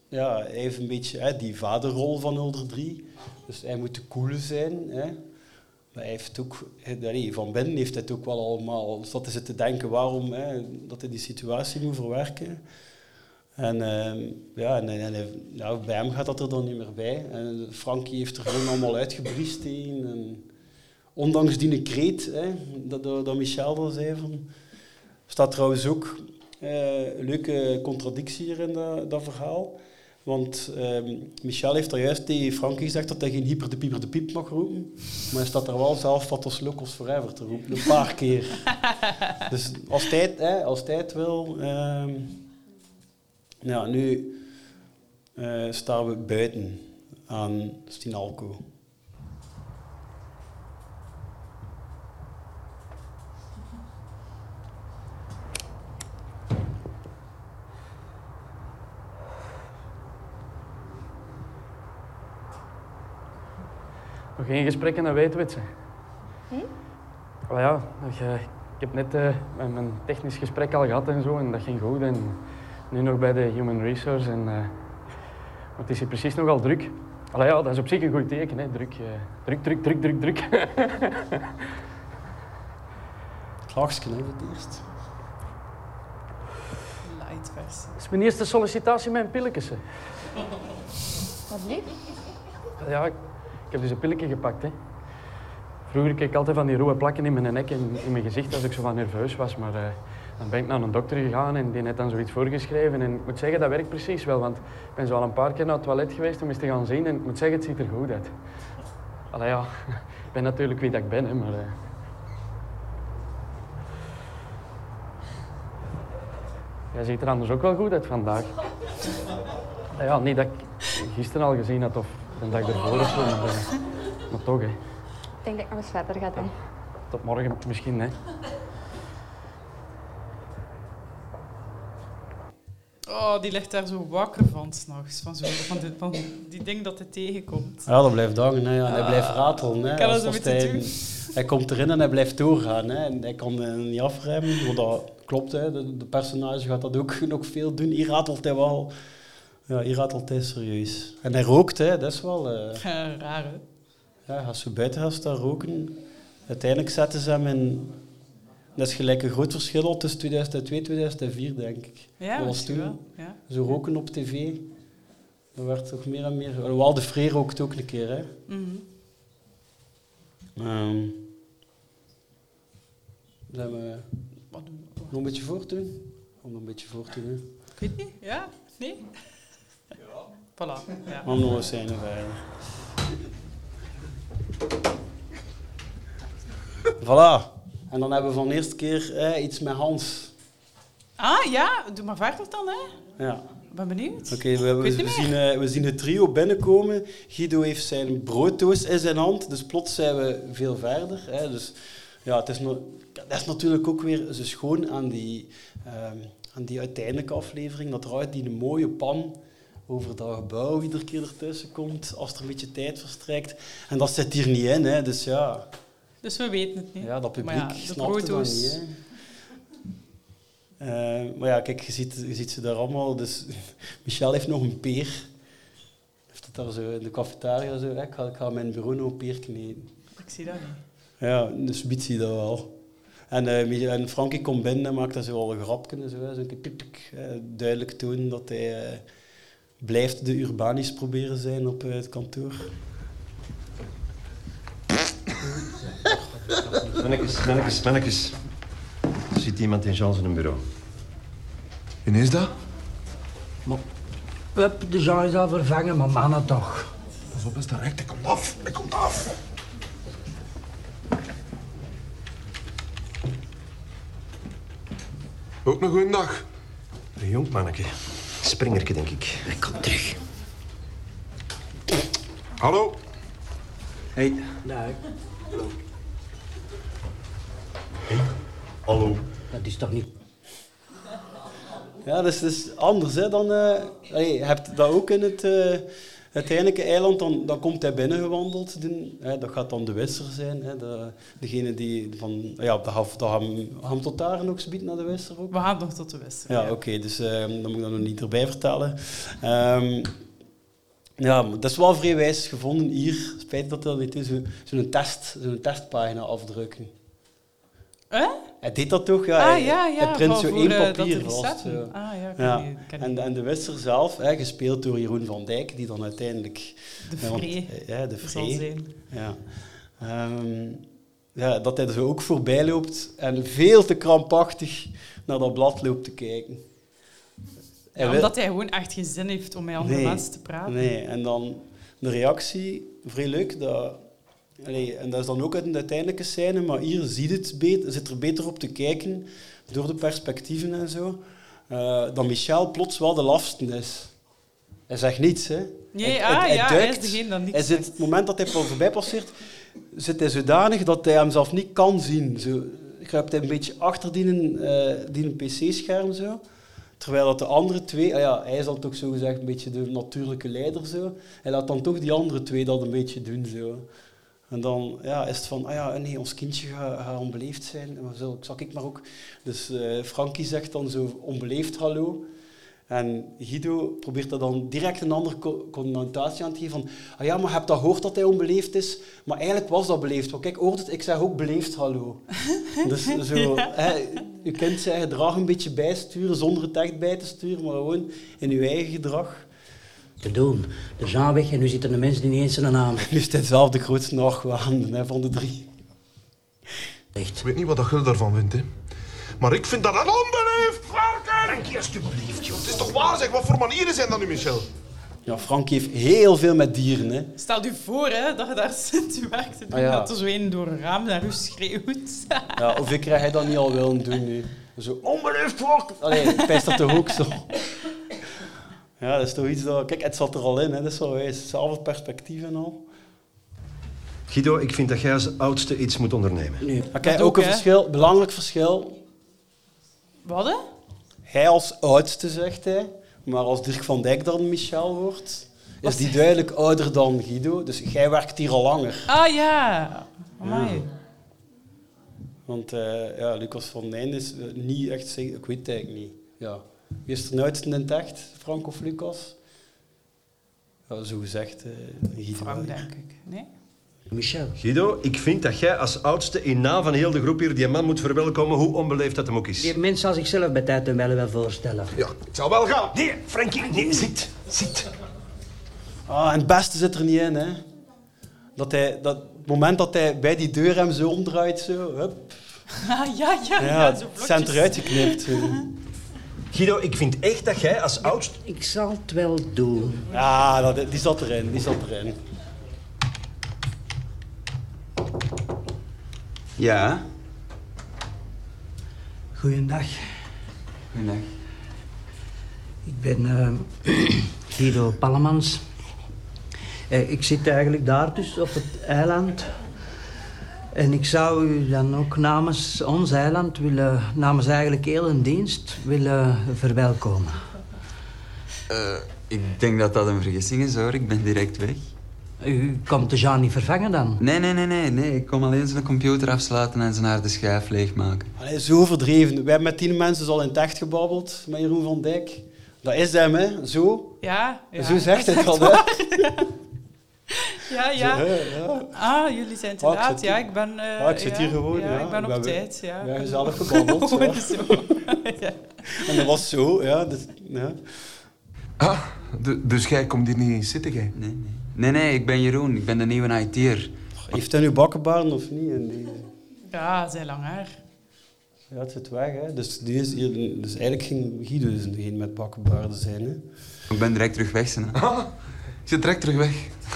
ja, hij heeft een beetje hè, die vaderrol van Hulder 3. Dus hij moet de coole zijn. Hè. Hij heeft ook, allee, van binnen heeft het ook wel allemaal zat te zitten denken waarom hè, dat hij die situatie moet verwerken. En, ehm, ja, en, bij hem gaat dat er dan niet meer bij. En Frankie heeft er gewoon allemaal uitgebriest in. Ondanks die kreet, hè, dat, dat, Michel al zei, van, staat trouwens ook eh, een leuke contradictie hier in dat verhaal. Want ehm, Michel heeft daar juist tegen Frankie gezegd dat hij geen hyper de pieper de piep mag roepen. Maar hij staat er wel zelf Vatos Locos Forever te roepen, een paar (laughs) keer. Dus als het, hè, als het wil... ehm, ja, nu eh, staan we buiten aan Stinalco. Nog geen gesprekken, dat weten we het. zeg. Wel ja, nog, eh, ik heb net eh, mijn, technisch gesprek al gehad en zo, en dat ging goed. En nu nog bij de Human Resource. En, eh, maar het is hier precies nogal druk. Allee, ja, dat is op zich een goed teken, hè. Druk, eh, druk, druk, druk, druk, druk. (laughs) Hè, voor het eerst. Light versie. Dat is mijn eerste sollicitatie met een pilletje. Wat lief. Ja, ik, ik heb dus een pilletje gepakt. Hè. Vroeger kreeg ik altijd van die rode plakken in mijn nek en in mijn gezicht als ik zo van nerveus was. Maar eh, dan ben ik naar een dokter gegaan en die heeft dan zoiets voorgeschreven. En ik moet zeggen, dat werkt precies wel. Want ik ben zo al een paar keer naar het toilet geweest om eens te gaan zien. En ik moet zeggen, het ziet er goed uit. Allee ja, (laughs) ik ben natuurlijk wie dat ik ben, hè, maar... eh, Jij ziet er anders ook wel goed uit vandaag. Ja, niet dat ik gisteren al gezien had of de dag ervoor of zo, maar, maar toch, hè. Ik denk dat ik nog eens verder ga doen. Tot morgen misschien, hè. Oh, die ligt daar zo wakker van s'nachts. Van, zo, van, die, van die ding dat hij tegenkomt. Ja, dat blijft hangen. Hè, ja. En hij Ah. blijft ratelen. Hè. Ik kan dat hij, doen. hij komt erin en hij blijft doorgaan. Hè. En hij kan eh, niet afremmen, want dat klopt. Hè. De, de personage gaat dat ook (laughs) nog veel doen. Hier ratelt hij wel. Ja, hier ratelt hij serieus. En hij rookt, hè. dat is wel... Ja, raar, hè? ja, als je buiten gaat staan roken, uiteindelijk zetten ze hem in... Dat is gelijk een groot verschil tussen 2002 en 2004, denk ik. Ja, dat was toen. wel, ja. Zo roken op tv. Dat werd toch meer en meer... Wel, de Free rookt ook een keer, hè. Mhm. Ehm zijn we nog een beetje voortdoen? Om nog een beetje voortdoen, hè. Ik weet niet. Ja? Nee? Voilà. Ja. Eens zijn er verder. Voilà. En dan hebben we van de eerste keer eh, iets met Hans. Ah, ja. Doe maar verder dan, hè. Ja. Ik ben benieuwd. Oké, we, we, zien, eh, we zien het trio binnenkomen. Guido heeft zijn brooddoos in zijn hand, dus plots zijn we veel verder. Hè. Dus, ja, het is no- dat is natuurlijk ook weer zo schoon aan die, ehm, aan die uiteindelijke aflevering, dat er uit die mooie pan over dat gebouw iedere keer ertussen komt, als er een beetje tijd verstrijkt. En dat zit hier niet in, hè. dus ja... Dus we weten het niet. Ja, dat publiek ja, snapt het dan niet. Hè. Eh, maar ja, kijk, je ziet, je ziet ze daar allemaal. Dus (laughs) Michel heeft nog een peer. Heeft het daar zo in de cafetaria zo. Ik ga, ik ga mijn bureau nog een peer kneden. Ik zie dat niet. Ja, dus biedt hij dat wel. En, Mich- en Frankie komt binnen en maakt daar zo al een grapje en zo. pik, pik, eh, duidelijk tonen dat hij blijft de urbanis proberen zijn op eh, het kantoor. Mannetjes, mannetjes, mannetjes. Er zit iemand in Jean zijn bureau. En is dat? Hup, de Jean is al vervangen, maar mannen toch. Pas op, is dat recht. Hij komt af. Hij komt af. Ook een goeie dag. Een jong manneke. Springerke, denk ik. Hij komt terug. Hallo. Hey. Dag. Hallo. Dat is toch niet... Ja, het is anders hè, dan... eh allee, je hebt dat ook in het uh, uiteindelijke eiland. Dan, dan komt hij binnengewandeld. Hè, dat gaat dan de wisser zijn. Hè, de, degene die van... Ja, gaan, gaan we tot daar nog eens naar de wisser ook? We gaan nog tot de wisser. Ja, oké. dus eh, dan moet ik dat nog niet erbij vertellen. Ehm, ja, maar dat is wel vrij wijs gevonden hier. Spijt dat dat niet is. zo- Zo'n test, zo'n testpagina afdrukken. Hij deed dat toch? Ja, Ah, hij, ja, ja, hij print zo voor, één eh, papier vast. zo. Ah, ja, ken ja. die- En, en de wisser zelf, hè, gespeeld door Jeroen van Dijk, die dan uiteindelijk... De Vree Ja, de Vree. Ja. Ehm, ja, dat hij er zo ook voorbij loopt en veel te krampachtig naar dat blad loopt te kijken. Ja, omdat hij gewoon echt geen zin heeft om met andere Nee, mensen te praten. Nee, en dan de reactie, vrij leuk. Dat, allee, en dat is dan ook uit een uiteindelijke scène, maar hier ziet het beter, zit er beter op te kijken door de perspectieven en zo. eh, dat Michel plots wel de lafste is. Hij zegt niets, hè. Nee, ah, ja, hij is degene dat niets hij zit, Het moment dat hij voor- voorbij passeert, zit hij zodanig dat hij hem zelf niet kan zien. Zo kruipt hij een beetje achter die, eh, die pc-scherm zo. Terwijl dat de andere twee, ah ja, hij is dan toch zo gezegd een beetje de natuurlijke leider zo. Hij laat dan toch die andere twee dat een beetje doen zo. En dan ja, is het van, ah ja, nee, ons kindje gaat, gaat onbeleefd zijn. En zo, zal ik maar ook. Dus eh Frankie zegt dan zo onbeleefd hallo. En Guido probeert dat dan direct een andere co- connotatie aan te geven. Van, ah ja, maar je hebt dat gehoord dat hij onbeleefd is. Maar eigenlijk was dat beleefd. Want kijk, hoort het, ik zeg ook beleefd hallo. (laughs) dus zo, Ja. hè, je kunt zeggen, draag een beetje bijsturen zonder het echt bij te sturen. Maar gewoon in je eigen gedrag. Te doen. De Jean weg en nu zitten de mensen die niet eens een naam Nu is hij zelf de grootste argwaan hè, van de drie. Ik weet niet wat dat Gul daarvan vindt, hè. Maar ik vind dat een onbeleefd varken! Frankie, alsjeblieft, joh. Het is toch waar, zeg. Wat voor manieren zijn dat nu, Michel? Ja, Frank heeft heel veel met dieren. Hè. Stel je voor hè, dat je daar zit je werk te doen, Ah, ja. dat er zo een door een raam naar u schreeuwt. (laughs) Ja, of ik krijg hij dat niet al willen doen nu? Zo, onbeleefd varken! Allee, ik pijs dat toch ook zo. Ja, dat is toch iets dat... Kijk, het zat er al in, hè. dat is wel wijs. Hetzelfde perspectief en al. Guido, ik vind dat jij als oudste iets moet ondernemen. Oké, ook een verschil, belangrijk verschil. Wat hè? Hij als oudste, zegt hij. Maar als Dirk van Dijk dan Michel wordt, is die duidelijk ouder dan Guido. Dus jij werkt hier al langer. Ah ja. Amai. Want eh, ja, Lucas van Nijn is eh, niet echt... zeker- Ik weet het eigenlijk niet. Ja. Wie is er oudste in het echt? Frank of Lucas? Ja, zo gezegd, eh Guido. Frank, denk ik. Nee? Michel. Guido, ik vind dat jij als oudste in naam van heel de groep hier die man moet verwelkomen, hoe onbeleefd dat hem ook is. Die mens zal zichzelf bij tijd en wel wel voorstellen. Ja, het zal wel gaan. Nee, Frankie, nee, zit, zit. Ah, en het beste zit er niet in, hè. Dat hij, dat, het moment dat hij bij die deur hem zo omdraait, zo, hup. Ah, (laughs) ja, ja, ja. Ja, zo het zijn eruit geknipt. (laughs) Guido, ik vind echt dat jij als oudste... Ik zal het wel doen. Ja, dat, die zat erin, die zat erin. Ja, Goeiedag. goedendag. Ik ben eh, Guido Pallemans. Eh, ik zit eigenlijk daar dus op het eiland. En ik zou u dan ook namens ons eiland willen, namens eigenlijk heel een dienst, willen verwelkomen. Eh, ik denk dat dat een vergissing is hoor, ik ben direct weg. U komt de Jean niet vervangen dan? Nee, nee, nee, nee, nee. Ik kom alleen zijn computer afsluiten en zijn harde schijf leegmaken. Allee, zo verdreven. We hebben met tien mensen al in het echt gebabbeld, met Jeroen van Dijk. Dat is hem, hè. Zo. Ja, ja. Zo zegt dat, echt hè. (laughs) (laughs) Ja, ja. Ja. Ah, jullie zijn te Ah, ik laat. zit Ja, hier- ik ben... eh, Ah, ik zit ja, hier gewoon, Ja, ja. ik ben op tijd, ja. (laughs) gezellig ben- gebabbeld, ja. (laughs) Ja. En dat was zo, ja. Dus, ja. Ah, du- dus jij komt hier niet zitten, jij? Nee, nee. Nee, nee, ik ben Jeroen. Ik ben de nieuwe IT'er. Heeft hij nu bakkenbaarden of niet? En die... Ja, zijn lang haar. Ja, het zit weg, hè. Dus, die is hier, dus eigenlijk ging Guido dus degene met bakkenbaarden zijn, hè. Ik ben direct terug weg, zijn. Ik zit direct terug weg.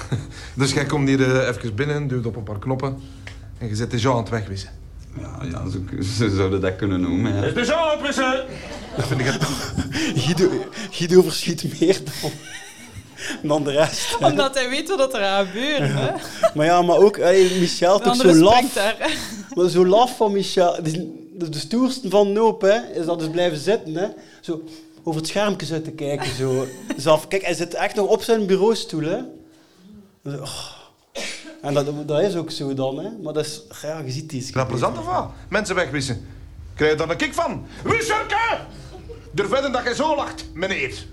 (laughs) Dus jij komt hier eh, even binnen, duwt op een paar knoppen en je zet de Jean aan het wegwissen. Ja, ja zo, (laughs) zo zouden dat kunnen noemen. Ja. de Jean aan het wissen! Dat vind ik het toch. (laughs) Guido, Guido verschiet meer dan, dan de rest. Omdat hij weet wat er gaat gebeuren. Hè? Maar ja, maar ook hey, Michel, De toch zo laf. daar. Maar zo laf van Michel. De, de stoerste van Noop, hè, is dat dus blijven zitten. Hè. Zo over het schermpje zitten kijken. Zo. (laughs) Zelf, kijk, hij zit echt nog op zijn bureaustoel. Hè. Zo, oh. En dat, dat is ook zo dan, hè. Maar dat is, ja, je ziet die. Plezant of wat? Mensen wegwissen. Krijg je daar een kick van? Wisserke! Durf wedden dat jij zo lacht, meneer.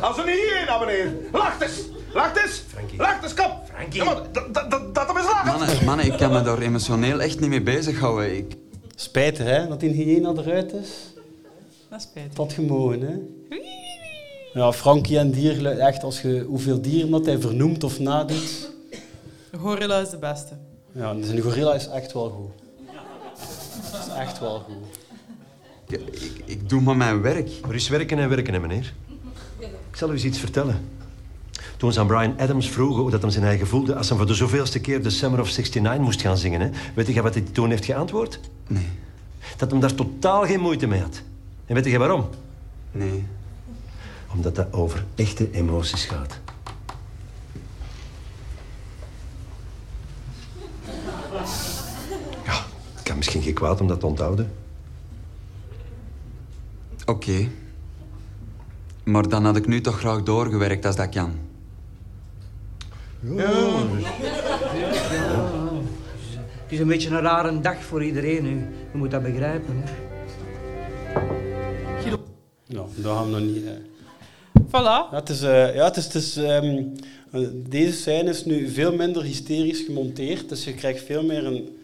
Als er hierheen, nou, meneer. Lacht eens. Lacht eens. Lacht eens, kom. Ja, maar dat, dat, dat, dat eens lachen. Mannen, mannen, ik kan me daar emotioneel echt niet mee bezighouden. Ik... Spijtig, hè, dat die hyena eruit is. Dat is spijtig. Dat gemogen, hè. Ja, Frankie en dieren, echt, als je hoeveel dieren dat hij vernoemt of nadoet. De gorilla is de beste. Ja, dus een gorilla is echt wel goed. Dat is echt wel goed. Ik, ik doe maar mijn werk. Er is werken en werken, hè, meneer. Ik zal u eens iets vertellen. Toen ze aan Brian Adams vroegen hoe dat hem zijn eigen voelde als hij voor de zoveelste keer de Summer of 69 moest gaan zingen, hè, weet je wat hij toen heeft geantwoord? Nee. Dat hem daar totaal geen moeite mee had. En weet je waarom? Nee. Omdat dat over echte emoties gaat. Ja, het kan misschien geen kwaad om dat te onthouden. Oké. Maar dan had ik nu toch graag doorgewerkt als dat kan. Het is een beetje een rare dag voor iedereen. Hè. Je moet dat begrijpen. Hè. Ja, dat gaan we nog niet... Voilà. Ja, het is, eh, ja, het is, het is, ehm, eh, deze scène is nu veel minder hysterisch gemonteerd, dus je krijgt veel meer een,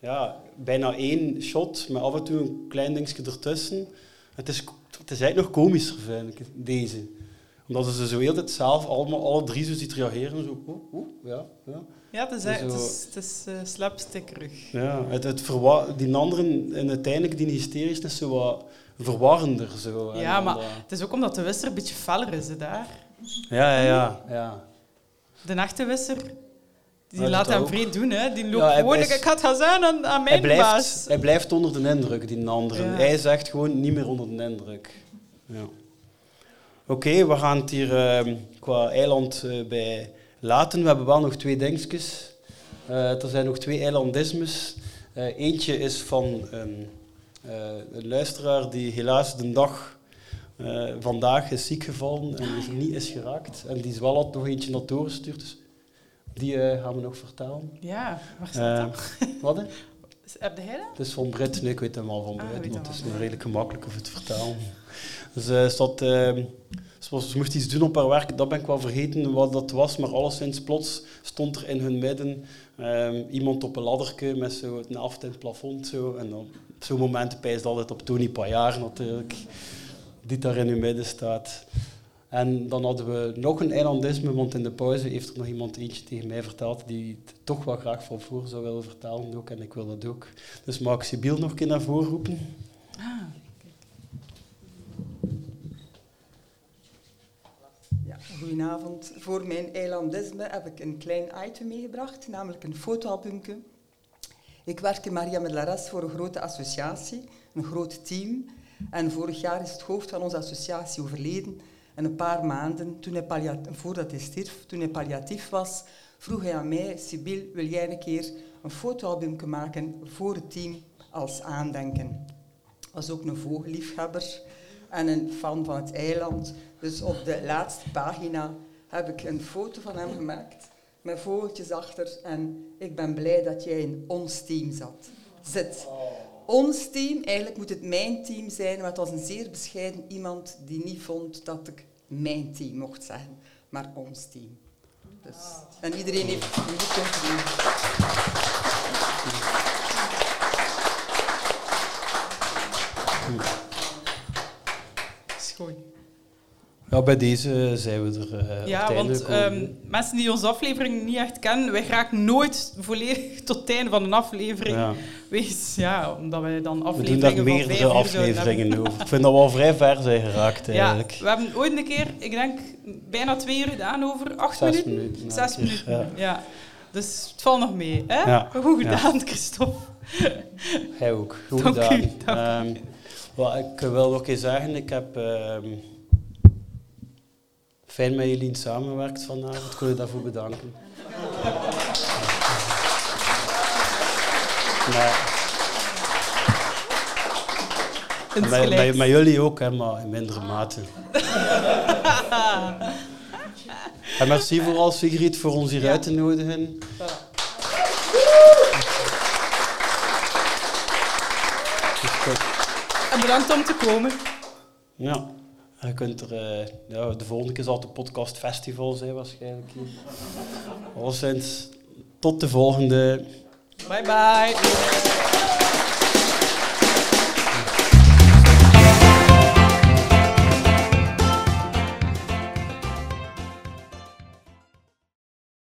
ja, bijna één shot, met af en toe een klein dingetje ertussen. Het is, het is eigenlijk nog komischer, vind ik, deze. Omdat ze zo heel tijd zelf allemaal, alle drie zo ziet reageren. Zo, oeh, oeh, ja, ja. Ja, het is, Zo- het is, het is eh, slapstickerig. Ja, het, het verwa- die anderen, en uiteindelijk die hysterisch is zo wat verwarrender. Zo. En Ja, maar dat- het is ook omdat de wisser een beetje feller is, hè, daar. Ja, ja, ja. ja. De echte wisser, die Ja, laat hem vrij doen, hè. Die Ja, loopt hij gewoon, is- ik het gaan zijn aan, aan Hij mijn baas. blijft, hij blijft onder de indruk, die andere. Ja. Hij zegt gewoon niet meer onder de indruk. Ja. Oké, we gaan het hier ehm, qua eiland eh, bij laten. We hebben wel nog twee dingetjes. Eh, er zijn nog twee eilandismes. Eh, eentje is van een, eh, een luisteraar die helaas de dag vandaag is ziek gevallen en is niet is geraakt. En die is wel had nog eentje naar toren gestuurd. Dus die gaan we nog vertalen. Ja, waar staat dat? Wat? Heb jij dat? Het is van Brit, nee, ik weet hem al van Ah, Brit, weet maar het is redelijk gemakkelijk over te vertalen. Dus eh, ze, moest iets doen op haar werk, dat ben ik wel vergeten wat dat was, maar alleszins plots stond er in hun midden ehm, iemand op een ladderke met zo een aft in het plafond. Zo, en dan, op zo'n moment pijst altijd op Tony Pajaar natuurlijk, die daar in hun midden staat. En dan hadden we nog een eilandisme, want in de pauze heeft er nog iemand eentje tegen mij verteld die het toch wel graag van voor zou willen vertalen ook, en ik wil dat ook. Dus mag ik Sibyl nog een keer naar voren roepen? Ja, goedenavond. Voor mijn eilandisme heb ik een klein item meegebracht, namelijk een fotoalbumke. Ik werk in Maria Medlares voor een grote associatie, een groot team. En vorig jaar is het hoofd van onze associatie overleden. En een paar maanden toen hij voordat hij stierf, toen hij palliatief was, vroeg hij aan mij, Sibyl, wil jij een keer een fotoalbumke maken voor het team als aandenken? was ook een vogelliefhebber en een fan van het eiland. Dus op de laatste pagina heb ik een foto van hem gemaakt met vogeltjes achter. En ik ben blij dat jij in ons team zat, zit. Ons team, eigenlijk moet het mijn team zijn, maar het was een zeer bescheiden iemand die niet vond dat ik mijn team mocht zeggen, maar ons team. Dus, en iedereen heeft een goed. Schoon. Ja, bij deze zijn we er eh, op Ja, want ehm, mensen die onze aflevering niet echt kennen, wij raken nooit volledig tot het einde van een aflevering. Ja. Ja, omdat wij dan we afleveringen doen daar meerdere afleveringen over. Ik vind dat we al vrij ver zijn geraakt Ja, eigenlijk. we hebben ooit een keer, ik denk, bijna twee uur gedaan over acht Zes minuten. minuten, ja, Zes minuten, ja. ja. Dus het valt nog mee, hè? Ja, Goed ja. gedaan, Christophe. Hij ook. Goed Dank u, gedaan. dank Ehm, wel, ik wil nog eens zeggen, ik heb ehm, fijn met jullie samengewerkt vanavond. Ik wil je daarvoor bedanken. Maar, en Insgelijks. met jullie ook, hè, maar in mindere mate. (laughs) En merci vooral Sigrid voor ons hier uit te nodigen. En bedankt om te komen. Ja, je kunt er... eh, ja, de volgende keer zal het een podcast festival zijn waarschijnlijk hier. Alleszins, tot de volgende. 拜拜。